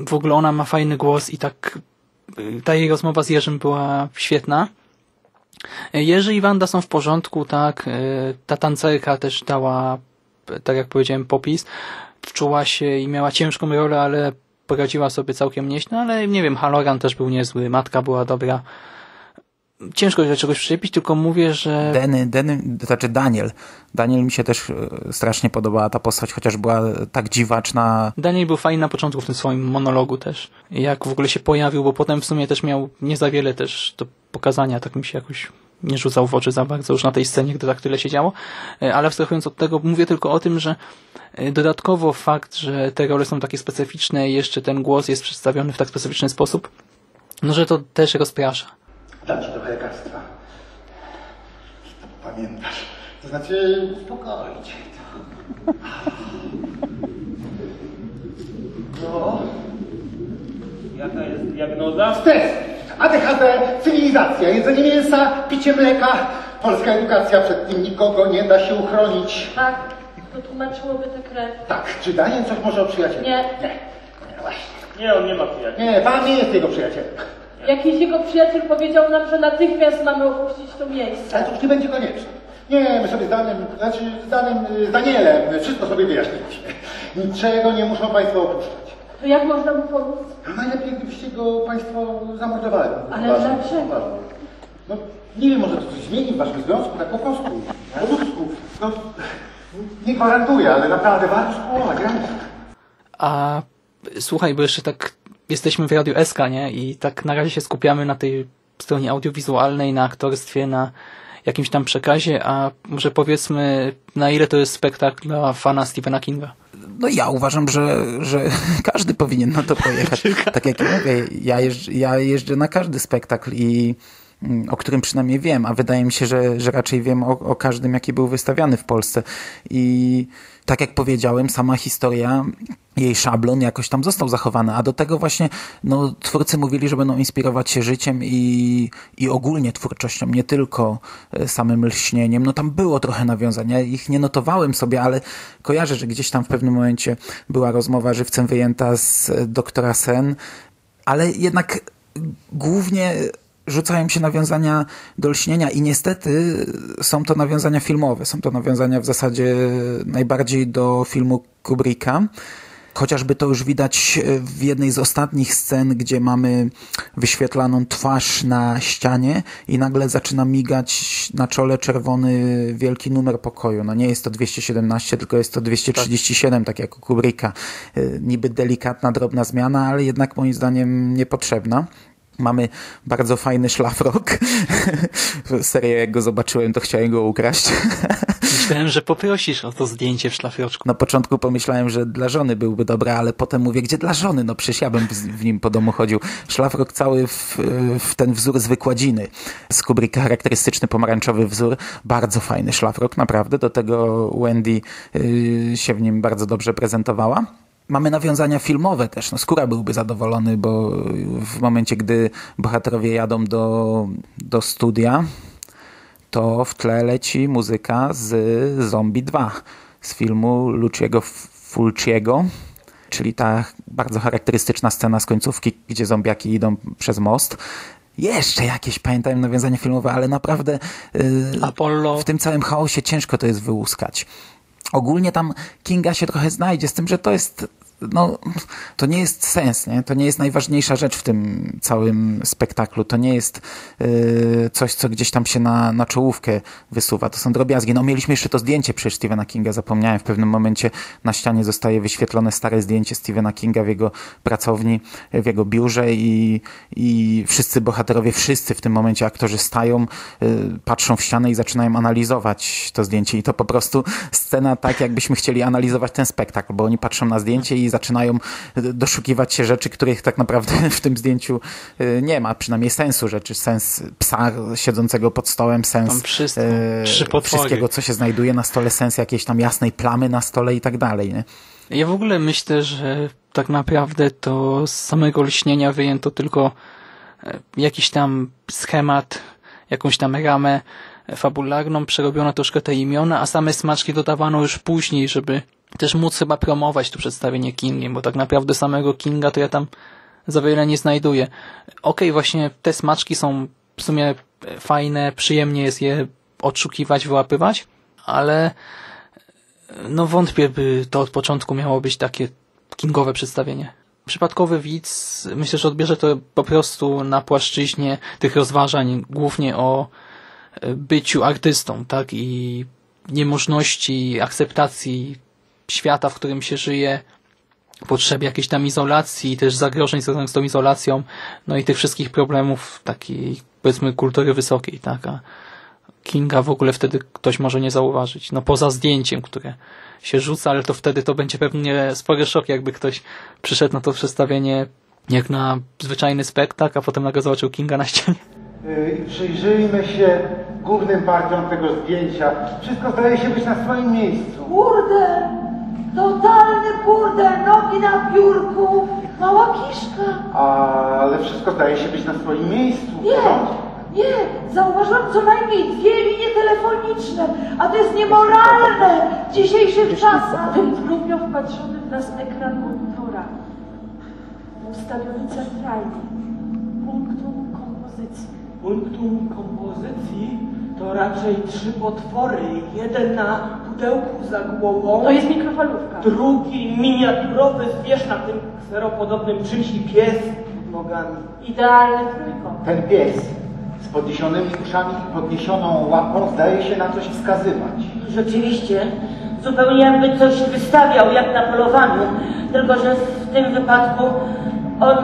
w ogóle ona ma fajny głos i tak ta jej rozmowa z Jerzym była świetna. Jerzy i Wanda są w porządku, tak. Ta tancerka też dała, tak jak powiedziałem, popis. Wczuła się i miała ciężką rolę, ale poradziła sobie całkiem nieźle, ale nie wiem, Haloran też był niezły, matka była dobra ciężko do czegoś przyczepić, tylko mówię, że... Denny, Denny, to znaczy Daniel. Daniel mi się też e, strasznie podobała ta postać, chociaż była tak dziwaczna. Daniel był fajny na początku w tym swoim monologu też. Jak w ogóle się pojawił, bo potem w sumie też miał nie za wiele też do pokazania, tak mi się jakoś nie rzucał w oczy za bardzo już na tej scenie, gdy tak tyle się działo. E, ale abstrahując od tego, mówię tylko o tym, że e, dodatkowo fakt, że te role są takie specyficzne i jeszcze ten głos jest przedstawiony w tak specyficzny sposób, no że to też rozprasza. Dam ci trochę lekarstwa. Pamiętasz. To znaczy uspokoić. No. Jaka jest diagnoza? Stres, ADHD, cywilizacja, jedzenie mięsa, picie mleka. Polska edukacja przed tym nikogo nie da się uchronić. Tak, to tłumaczyłoby tę krew. Tak, czy Daniel coś może o przyjacielu? Nie. Nie, nie właśnie. Nie, on nie ma przyjaciół. Nie, pan nie jest jego przyjacielem. Jakiś jego przyjaciel powiedział nam, że natychmiast mamy opuścić to miejsce. Ale to już nie będzie konieczne. Nie, my sobie z Danem, znaczy z Danem, z Danielem wszystko sobie wyjaśniliśmy. Niczego nie muszą Państwo opuszczać. To jak można mu pomóc? Najlepiej, gdybyście go Państwo zamordowali. Ale Uważam, dlaczego? uważam. No, nie wiem, może to coś zmieni w Waszym związku, tak po prostu. Po ludzku. No, nie gwarantuję, ale naprawdę warto spróbować, ręce. A słuchaj, bo jeszcze tak jesteśmy w Radiu SK, nie? I tak na razie się skupiamy na tej stronie audiowizualnej, na aktorstwie, na jakimś tam przekazie, a może powiedzmy, na ile to jest spektakl dla fana Stephena Kinga? No ja uważam, że, że każdy powinien na to pojechać. tak jak ja mówię, ja, jeżdżę, ja jeżdżę na każdy spektakl i o którym przynajmniej wiem, a wydaje mi się, że, że raczej wiem o, o każdym, jaki był wystawiany w Polsce. I tak jak powiedziałem, sama historia, jej szablon jakoś tam został zachowany, a do tego właśnie no, twórcy mówili, że będą inspirować się życiem i, i ogólnie twórczością, nie tylko e, samym lśnieniem. No tam było trochę nawiązania, ich nie notowałem sobie, ale kojarzę, że gdzieś tam w pewnym momencie była rozmowa żywcem wyjęta z doktora Sen, ale jednak głównie rzucają się nawiązania do lśnienia i niestety są to nawiązania filmowe. Są to nawiązania w zasadzie najbardziej do filmu Kubricka. Chociażby to już widać w jednej z ostatnich scen, gdzie mamy wyświetlaną twarz na ścianie i nagle zaczyna migać na czole czerwony wielki numer pokoju. No nie jest to 217, tylko jest to 237, tak jak u Kubricka. E, Niby delikatna, drobna zmiana, ale jednak moim zdaniem niepotrzebna. Mamy bardzo fajny szlafrok. Serio, jak go zobaczyłem, to chciałem go ukraść. Myślałem, że poprosisz o to zdjęcie w szlafroczku. Na początku pomyślałem, że dla żony byłby dobry, ale potem mówię, gdzie dla żony? No przecież ja bym w, nim po domu chodził. Szlafrok cały w, w ten wzór z wykładziny. Z Kubricka charakterystyczny pomarańczowy wzór. Bardzo fajny szlafrok, naprawdę. Do tego Wendy yy, się w nim bardzo dobrze prezentowała. Mamy nawiązania filmowe też. No, Skóra byłby zadowolony, bo w momencie, gdy bohaterowie jadą do, do studia, to w tle leci muzyka z Zombie 2, z filmu Luciego Fulciego, czyli ta bardzo charakterystyczna scena z końcówki, gdzie zombiaki idą przez most. Jeszcze jakieś, pamiętam, nawiązania filmowe, ale naprawdę yy, w tym całym chaosie ciężko to jest wyłuskać. Ogólnie tam Kinga się trochę znajdzie, z tym, że to jest no, to nie jest sens, nie? to nie jest najważniejsza rzecz w tym całym spektaklu, to nie jest yy, coś, co gdzieś tam się na, na czołówkę wysuwa, to są drobiazgi. No mieliśmy jeszcze to zdjęcie przecież Stephena Kinga, zapomniałem, w pewnym momencie na ścianie zostaje wyświetlone stare zdjęcie Stephena Kinga w jego pracowni, w jego biurze i, i wszyscy bohaterowie, wszyscy w tym momencie aktorzy stają, yy, patrzą w ścianę i zaczynają analizować to zdjęcie i to po prostu scena tak, jakbyśmy chcieli analizować ten spektakl, bo oni patrzą na zdjęcie i zaczynają doszukiwać się rzeczy, których tak naprawdę w tym zdjęciu y, nie ma, przynajmniej sensu rzeczy, sens psa siedzącego pod stołem, sens e, wszystkiego, co się znajduje na stole, sens jakiejś tam jasnej plamy na stole i tak dalej. Nie? Ja w ogóle myślę, że tak naprawdę to z samego lśnienia wyjęto tylko e, jakiś tam schemat, jakąś tam ramę fabularną, przerobiono troszkę te imiona, a same smaczki dodawano już później, żeby też móc chyba promować to przedstawienie Kingiem, bo tak naprawdę samego Kinga to ja tam za wiele nie znajduję. Okej, okay, właśnie te smaczki są w sumie fajne, przyjemnie jest je odszukiwać, wyłapywać, ale no wątpię, by to od początku miało być takie kingowe przedstawienie. Przypadkowy widz myślę, że odbierze to po prostu na płaszczyźnie tych rozważań, głównie o byciu artystą, tak, i niemożności akceptacji świata, w którym się żyje, potrzeby jakiejś tam izolacji, też zagrożeń związanych z tą izolacją, no i tych wszystkich problemów takiej, powiedzmy, kultury wysokiej, tak, a Kinga w ogóle wtedy ktoś może nie zauważyć, no poza zdjęciem, które się rzuca, ale to wtedy to będzie pewnie spory szok, jakby ktoś przyszedł na to przedstawienie jak na zwyczajny spektakl, a potem nagle zobaczył Kinga na ścianie. Yy, przyjrzyjmy się głównym partiom tego zdjęcia. Wszystko zdaje się być na swoim miejscu. Burdel! Totalny burdel! Nogi na biurku! Mała kiszka! Ale wszystko zdaje się być na swoim miejscu. Nie! Nie! Zauważyłam co najmniej dwie linie telefoniczne, a to jest niemoralne w dzisiejszych czasach. Miał wpatrzony w nas ekran monitora. Ustawiony centralnie. Punktum kompozycji. Punktum kompozycji to raczej trzy potwory. Jeden na pudełku za głową. To jest mikrofalówka. Drugi miniaturowy zwierz na tym kseropodobnym czymś i pies pod nogami. Idealny trójkąt. Ten pies z podniesionymi uszami i podniesioną łapą zdaje się na coś wskazywać. Rzeczywiście, zupełnie jakby coś wystawiał, jak na polowaniu, tylko że w tym wypadku on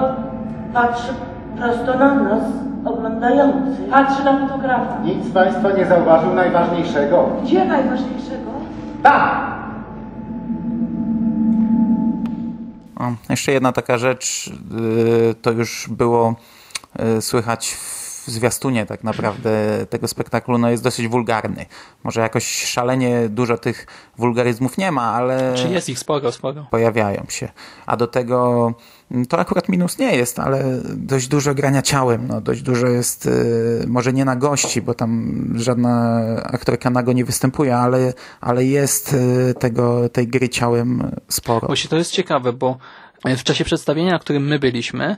patrzy prosto na nas, oglądający. Patrzy na fotografa. Nikt z Państwa nie zauważył najważniejszego. Gdzie najważniejszego? Tak! O, jeszcze jedna taka rzecz, yy, to już było yy, słychać w zwiastunie tak naprawdę tego spektaklu, no jest dosyć wulgarny. Może jakoś szalenie dużo tych wulgaryzmów nie ma, ale... Czy jest ich sporo, sporo. Pojawiają się. A do tego to akurat minus nie jest, ale dość dużo grania ciałem, no, dość dużo jest, yy, może nie na gości, bo tam żadna aktorka nago nie występuje, ale, ale jest yy, tego, tej gry ciałem sporo. Właśnie to jest ciekawe, bo w czasie przedstawienia, na którym my byliśmy,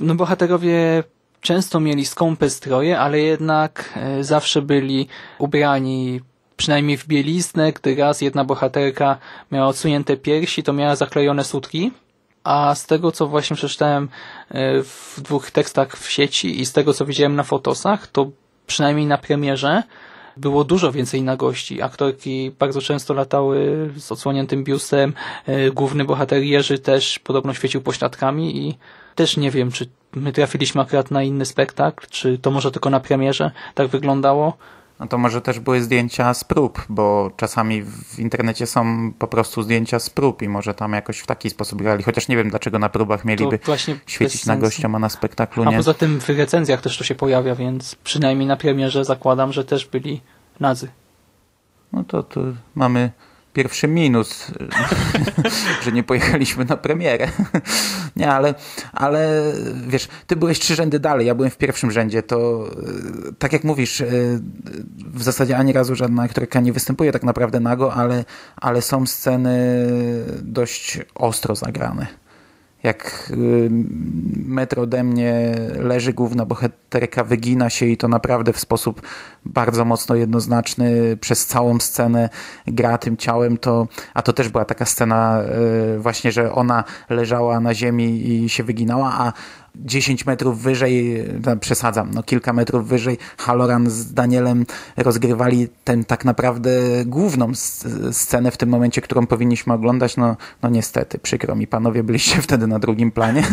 no bohaterowie często mieli skąpe stroje, ale jednak zawsze byli ubrani przynajmniej w bieliznę, gdy raz jedna bohaterka miała odsunięte piersi, to miała zaklejone sutki, a z tego, co właśnie przeczytałem e, w dwóch tekstach w sieci i z tego, co widziałem na fotosach, to przynajmniej na premierze było dużo więcej nagości. Aktorki bardzo często latały z odsłoniętym biustem, e, główny bohater Jerzy też podobno świecił pośladkami i też nie wiem, czy my trafiliśmy akurat na inny spektakl, czy to może tylko na premierze tak wyglądało. No to może też były zdjęcia z prób, bo czasami w internecie są po prostu zdjęcia z prób i może tam jakoś w taki sposób grali, chociaż nie wiem dlaczego na próbach mieliby świecić na gościom, a na spektaklu nie. A poza tym w recenzjach też to się pojawia, więc przynajmniej na premierze zakładam, że też byli nadzy. No to tu mamy pierwszy minus, że nie pojechaliśmy na premierę. nie, ale, ale wiesz, ty byłeś trzy rzędy dalej, ja byłem w pierwszym rzędzie, to e, tak jak mówisz, e, w zasadzie ani razu żadna aktorka nie występuje tak naprawdę nago, ale, ale są sceny dość ostro zagrane jak y, metr ode mnie leży główna bohaterka, wygina się i to naprawdę w sposób bardzo mocno jednoznaczny przez całą scenę gra tym ciałem, to, a to też była taka scena y, właśnie, że ona leżała na ziemi i się wyginała, a 10 metrów wyżej, no, przesadzam, no kilka metrów wyżej, Haloran z Danielem rozgrywali ten tak naprawdę główną scenę w tym momencie, którą powinniśmy oglądać. No, no niestety, przykro mi, panowie byliście wtedy na drugim planie.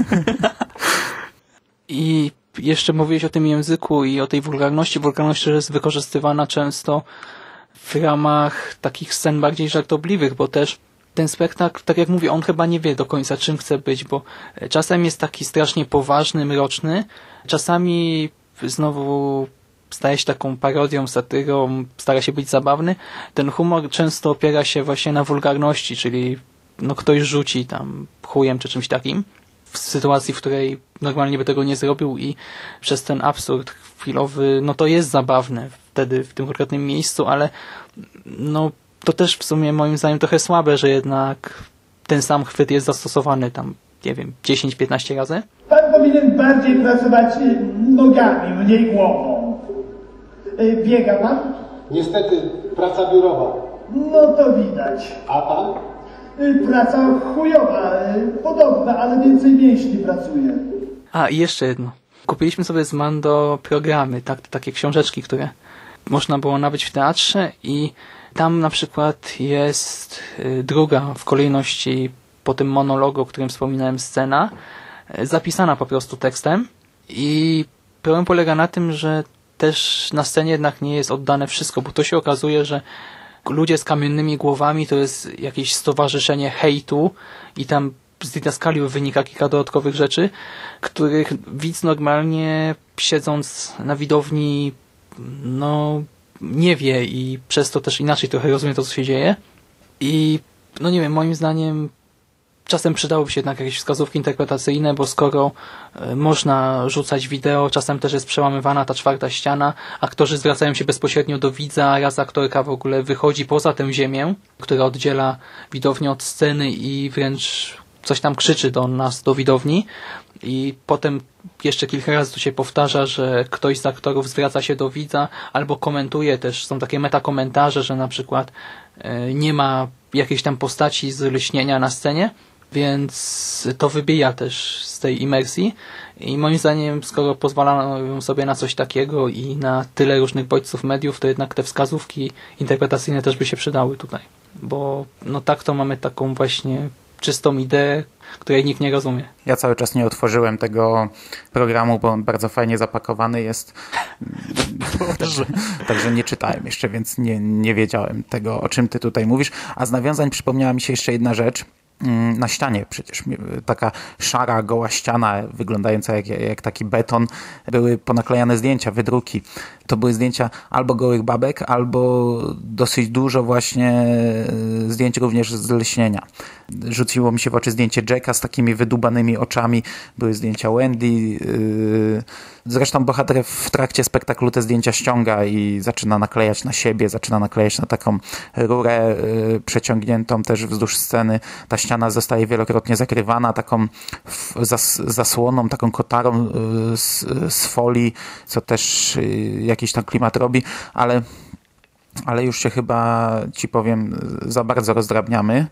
I jeszcze mówiłeś o tym języku i o tej wulgarności. Wulgarność jest wykorzystywana często w ramach takich scen bardziej żartobliwych, bo też ten spektakl, tak jak mówię, on chyba nie wie do końca czym chce być, bo czasem jest taki strasznie poważny, mroczny, czasami znowu staje się taką parodią, satyrą, stara się być zabawny. Ten humor często opiera się właśnie na wulgarności, czyli no ktoś rzuci tam chujem czy czymś takim w sytuacji, w której normalnie by tego nie zrobił i przez ten absurd chwilowy, no to jest zabawne wtedy w tym konkretnym miejscu, ale no to też w sumie moim zdaniem trochę słabe, że jednak ten sam chwyt jest zastosowany tam, nie wiem, 10-15 razy. Pan powinien bardziej pracować nogami, mniej głową. Y, biega pan? Niestety, praca biurowa. No to widać. A pan? Y, praca chujowa, y, podobna, ale więcej mięśni pracuje. A, i jeszcze jedno. Kupiliśmy sobie z Mando programy, tak, takie książeczki, które można było nabyć w teatrze i tam na przykład jest y, druga w kolejności po tym monologu, o którym wspominałem, scena, y, zapisana po prostu tekstem i problem polega na tym, że też na scenie jednak nie jest oddane wszystko, bo to się okazuje, że ludzie z kamiennymi głowami to jest jakieś stowarzyszenie hejtu i tam z didaskaliów wynika kilka dodatkowych rzeczy, których widz normalnie siedząc na widowni no nie wie i przez to też inaczej trochę rozumie to, co się dzieje. I no nie wiem, moim zdaniem czasem przydałyby się jednak jakieś wskazówki interpretacyjne, bo skoro e, można rzucać wideo, czasem też jest przełamywana ta czwarta ściana, aktorzy zwracają się bezpośrednio do widza, raz aktorka w ogóle wychodzi poza tę ziemię, która oddziela widownię od sceny i wręcz coś tam krzyczy do nas, do widowni i potem jeszcze kilka razy to się powtarza, że ktoś z aktorów zwraca się do widza albo komentuje też, są takie metakomentarze, że na przykład e, nie ma jakiejś tam postaci z lśnienia na scenie, więc to wybija też z tej imersji. I moim zdaniem, skoro pozwalają sobie na coś takiego i na tyle różnych bodźców mediów, to jednak te wskazówki interpretacyjne też by się przydały tutaj, bo no tak to mamy taką właśnie czystą ideę, której nikt nie rozumie. Ja cały czas nie otworzyłem tego programu, bo on bardzo fajnie zapakowany jest. także, także nie czytałem jeszcze, więc nie, nie wiedziałem tego, o czym ty tutaj mówisz. A z nawiązań przypomniała mi się jeszcze jedna rzecz. Mm, na ścianie przecież taka szara, goła ściana, wyglądająca jak, jak taki beton, były ponaklejane zdjęcia, wydruki. To były zdjęcia albo gołych babek, albo dosyć dużo właśnie e, zdjęć również z lśnienia. Rzuciło mi się w oczy zdjęcie Jacka z takimi wydubanymi oczami, były zdjęcia Wendy, yy, Zresztą bohater w trakcie spektaklu te zdjęcia ściąga i zaczyna naklejać na siebie, zaczyna naklejać na taką rurę y, przeciągniętą też wzdłuż sceny. Ta ściana zostaje wielokrotnie zakrywana taką zas zasłoną, taką kotarą z, z folii, co też y, jakiś tam klimat robi, ale ale już się chyba, ci powiem, za bardzo rozdrabniamy.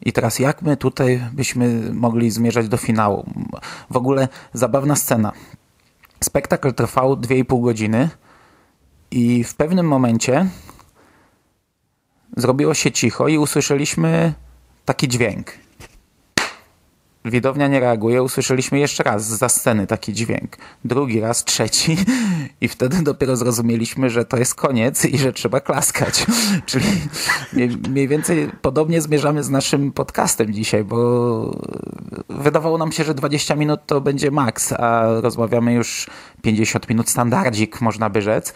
I teraz jak my tutaj byśmy mogli zmierzać do finału? W ogóle zabawna scena. Spektakl trwał 2,5 godziny i w pewnym momencie zrobiło się cicho i usłyszeliśmy taki dźwięk. Widownia nie reaguje, usłyszeliśmy jeszcze raz za sceny taki dźwięk. Drugi raz, trzeci i wtedy dopiero zrozumieliśmy, że to jest koniec i że trzeba klaskać. Czyli mniej więcej podobnie zmierzamy z naszym podcastem dzisiaj, bo wydawało nam się, że 20 minut to będzie maks, a rozmawiamy już 50 minut standardzik, można by rzec.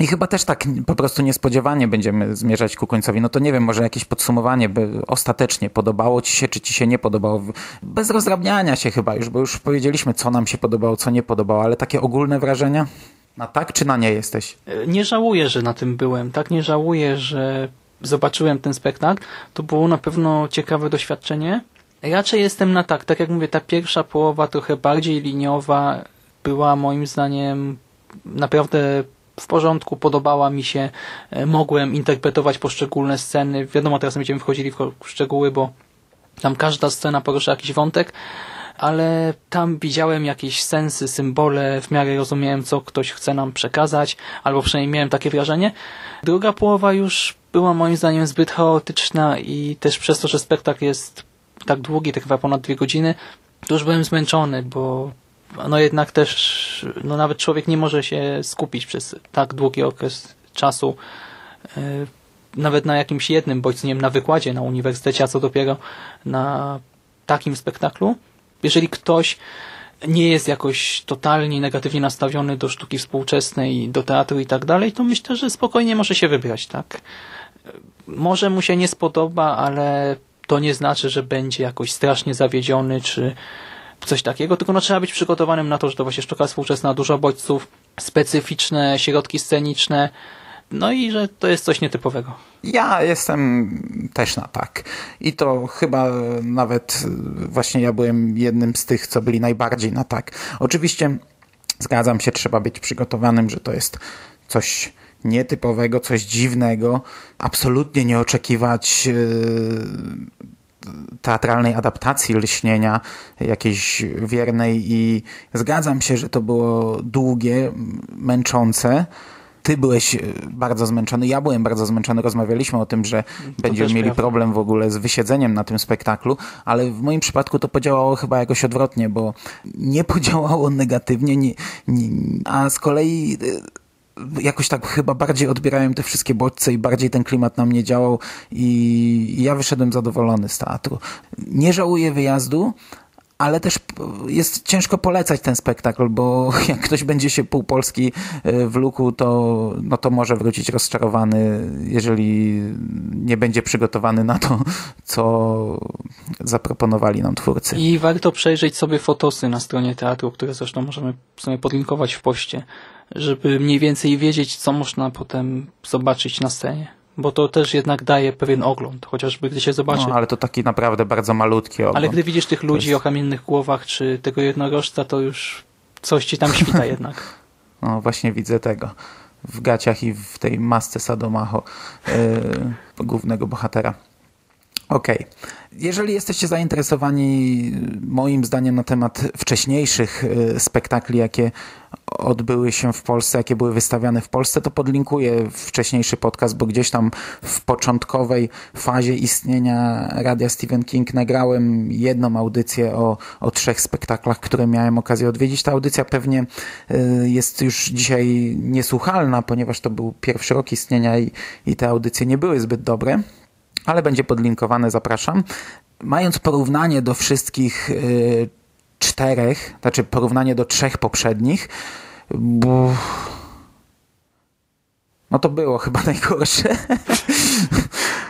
I chyba też tak po prostu niespodziewanie będziemy zmierzać ku końcowi. No to nie wiem, może jakieś podsumowanie, by ostatecznie podobało ci się, czy ci się nie podobało. Bez rozdrabniania się chyba już, bo już powiedzieliśmy, co nam się podobało, co nie podobało, ale takie ogólne wrażenia? Na tak czy na nie jesteś? Nie żałuję, że na tym byłem. Tak nie żałuję, że zobaczyłem ten spektakl. To było na pewno ciekawe doświadczenie. Raczej jestem na tak. Tak jak mówię, ta pierwsza połowa trochę bardziej liniowa była moim zdaniem naprawdę w porządku, podobała mi się, e, mogłem interpretować poszczególne sceny. Wiadomo, teraz będziemy wchodzili w szczegóły, bo tam każda scena porusza jakiś wątek, ale tam widziałem jakieś sensy, symbole, w miarę rozumiałem, co ktoś chce nam przekazać, albo przynajmniej miałem takie wrażenie. Druga połowa już była moim zdaniem zbyt chaotyczna i też przez to, że spektakl jest tak długi, trwa ponad dwie godziny, to już byłem zmęczony, bo no jednak też no nawet człowiek nie może się skupić przez tak długi okres czasu e, nawet na jakimś jednym wiem, na wykładzie na uniwersytecie, a co dopiero na takim spektaklu. Jeżeli ktoś nie jest jakoś totalnie negatywnie nastawiony do sztuki współczesnej, do teatru i tak dalej, to myślę, że spokojnie może się wybrać, tak? Może mu się nie spodoba, ale to nie znaczy, że będzie jakoś strasznie zawiedziony, czy coś takiego, tylko no, trzeba być przygotowanym na to, że to właśnie sztuka współczesna, dużo bodźców, specyficzne środki sceniczne, no i że to jest coś nietypowego. Ja jestem też na tak. I to chyba nawet właśnie ja byłem jednym z tych, co byli najbardziej na tak. Oczywiście zgadzam się, trzeba być przygotowanym, że to jest coś nietypowego, coś dziwnego. Absolutnie nie oczekiwać yy, teatralnej adaptacji lśnienia, jakiejś wiernej i zgadzam się, że to było długie, męczące. Ty byłeś e, bardzo zmęczony, ja byłem bardzo zmęczony. Rozmawialiśmy o tym, że to będziemy mieli prawda. problem w ogóle z wysiedzeniem na tym spektaklu, ale w moim przypadku to podziałało chyba jakoś odwrotnie, bo nie podziałało negatywnie, nie, nie, a z kolei e, jakoś tak chyba bardziej odbierałem te wszystkie bodźce i bardziej ten klimat na mnie działał i ja wyszedłem zadowolony z teatru. Nie żałuję wyjazdu, ale też jest ciężko polecać ten spektakl, bo jak ktoś będzie się pół Polski e, w luku, to, no to może wrócić rozczarowany, jeżeli nie będzie przygotowany na to, co zaproponowali nam twórcy. I warto przejrzeć sobie fotosy na stronie teatru, które zresztą możemy sobie podlinkować w poście żeby mniej więcej wiedzieć, co można potem zobaczyć na scenie. Bo to też jednak daje pewien ogląd, chociażby gdy się zobaczy. No, ale to taki naprawdę bardzo malutki ogląd. Ale gdy widzisz tych ludzi jest... o kamiennych głowach, czy tego jednorożca, to już coś ci tam świta jednak. No właśnie widzę tego. W gaciach i w tej masce Sadomacho yy, głównego bohatera. Okej. Okay. Jeżeli jesteście zainteresowani moim zdaniem na temat wcześniejszych y, spektakli, jakie odbyły się w Polsce, jakie były wystawiane w Polsce, to podlinkuję wcześniejszy podcast, bo gdzieś tam w początkowej fazie istnienia Radia Stephen King nagrałem jedną audycję o, o trzech spektaklach, które miałem okazję odwiedzić. Ta audycja pewnie y, jest już dzisiaj niesłuchalna, ponieważ to był pierwszy rok istnienia i, i te audycje nie były zbyt dobre ale będzie podlinkowane, zapraszam. Mając porównanie do wszystkich yy, czterech, znaczy porównanie do trzech poprzednich, bo... no to było chyba najgorsze.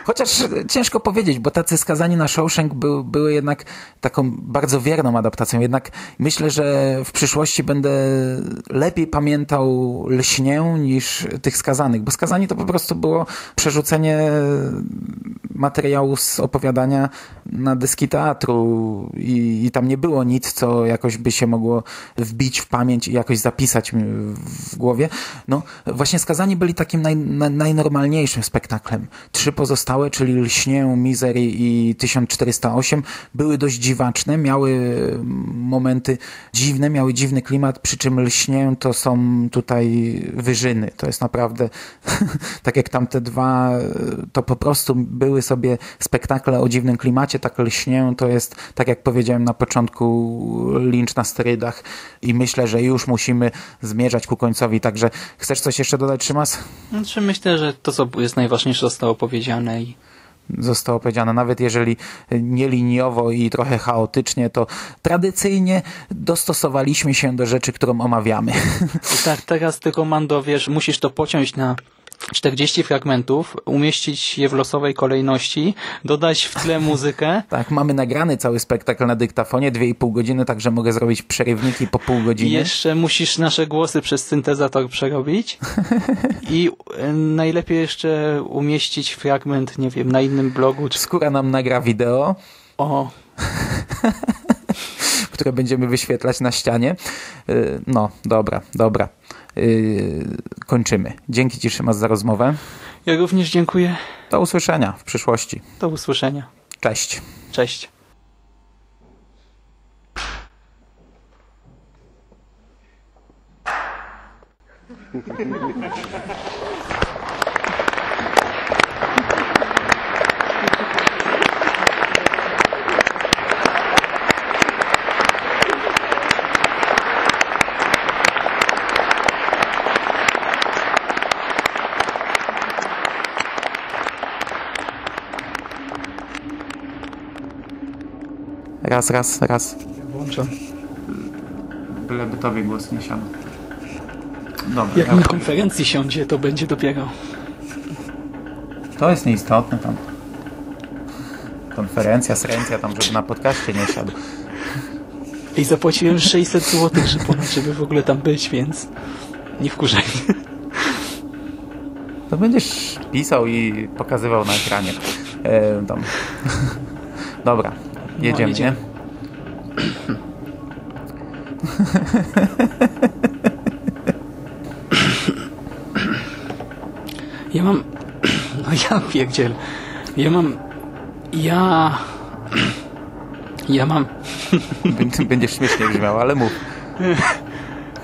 Chociaż ciężko powiedzieć, bo tacy skazani na Shawshank by, były jednak taką bardzo wierną adaptacją. Jednak myślę, że w przyszłości będę lepiej pamiętał Lśnię niż tych skazanych, bo skazani to po prostu było przerzucenie materiału z opowiadania na dyski teatru i, i tam nie było nic, co jakoś by się mogło wbić w pamięć i jakoś zapisać w głowie. No właśnie Skazani byli takim naj, na, najnormalniejszym spektaklem. Trzy pozostałe, czyli Lśnię, Misery i 1408 były dość dziwaczne, miały momenty dziwne, miały dziwny klimat, przy czym Lśnię to są tutaj wyżyny. To jest naprawdę tak jak tamte dwa, to po prostu były sobie spektakle o dziwnym klimacie, tak Lśnię to jest, tak jak powiedziałem na początku, lincz na sterydach i myślę, że już musimy zmierzać ku końcowi. Także chcesz coś jeszcze dodać, Szymas? Znaczy myślę, że to, co jest najważniejsze, zostało powiedziane i zostało powiedziane, nawet jeżeli nieliniowo i trochę chaotycznie, to tradycyjnie dostosowaliśmy się do rzeczy, którą omawiamy. I tak, teraz tylko Mando, wiesz, musisz to pociąć na 40 fragmentów, umieścić je w losowej kolejności, dodać w tle muzykę. tak, mamy nagrany cały spektakl na dyktafonie, 2,5 godziny, także mogę zrobić przerywniki po pół godziny. I jeszcze musisz nasze głosy przez syntezator przerobić i e, najlepiej jeszcze umieścić fragment, nie wiem, na innym blogu. Czy... Skóra nam nagra wideo. O. które będziemy wyświetlać na ścianie. E, no, dobra, dobra. Yy, kończymy. Dzięki Ci Szymas za rozmowę. Ja również dziękuję. Do usłyszenia w przyszłości. Do usłyszenia. Cześć. Cześć. Raz, raz, raz. Włączam. Byleby tobie głos nie siadł. Dobra. Jak na konferencji siądzie, to będzie dopiero. To jest nieistotne tam. Konferencja, srencja tam, żeby na podcaście nie siadł. I zapłaciłem 600 zł, żeby w ogóle tam być, więc nie wkurzaj. To będziesz pisał i pokazywał na ekranie. E, tam. Dobra, Jedziemy, no, jedziemy. nie? Ja mam... No ja pierdziel. Ja mam... Ja... Ja mam... Będziesz śmiesznie brzmiał, ale mów.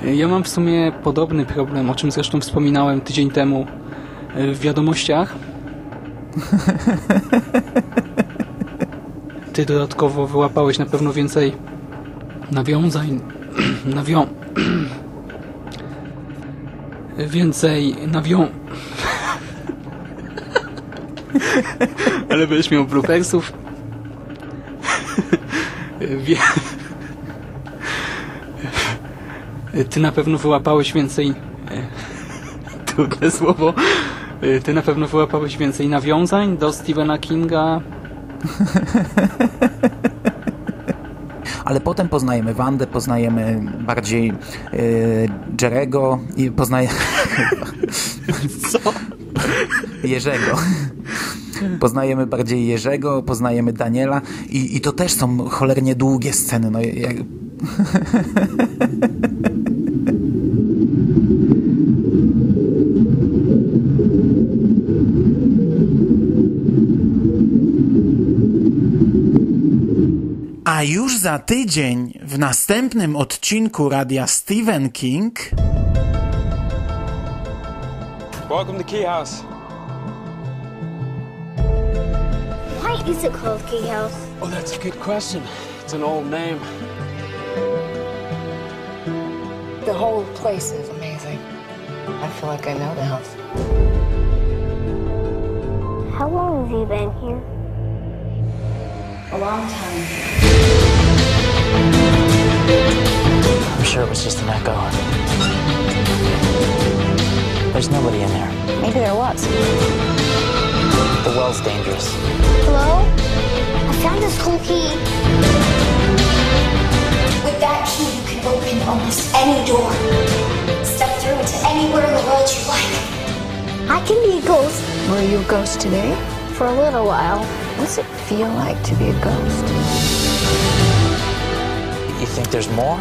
Ja mam w sumie podobny problem, o czym zresztą wspominałem tydzień temu w wiadomościach. ty dodatkowo wyłapałeś na pewno więcej nawiązań, nawią... więcej nawią... Ale będziesz miał bloopersów. Wie... Ty na pewno wyłapałeś więcej... Trudne słowo. Ty na pewno wyłapałeś więcej nawiązań do Stephena Kinga, Ale potem poznajemy Wandę, poznajemy bardziej yy, Jerego i poznajemy... Co? Jerzego. Poznajemy bardziej Jerzego, poznajemy Daniela i, i to też są cholernie długie sceny. No, jak... A już za tydzień w następnym odcinku radia Stephen King. Welcome to Key House. Why is it called Key House? Oh, that's a good question. It's an old name. The whole place is amazing. I feel like I know the house. How long have you been here? A long time. I'm sure it was just an echo. There's nobody in there. Maybe there was. The well's dangerous. Hello? I found this cool key. With that key, you can open almost any door. Step through into anywhere in the world you like. I can be a ghost. Were you a ghost today? for a little while. What's it feel like to be a ghost? You think there's more?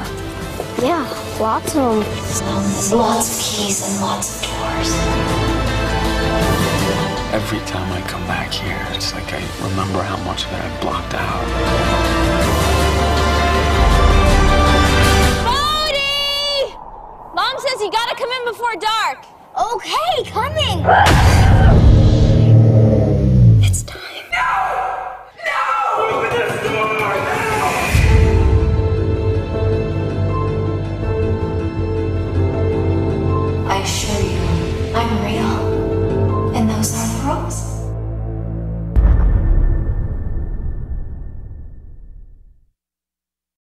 Yeah, lots of them. There's lots of keys and lots of doors. Every time I come back here, it's like I remember how much of it I blocked out. Mom says you gotta come in before dark. Okay, coming.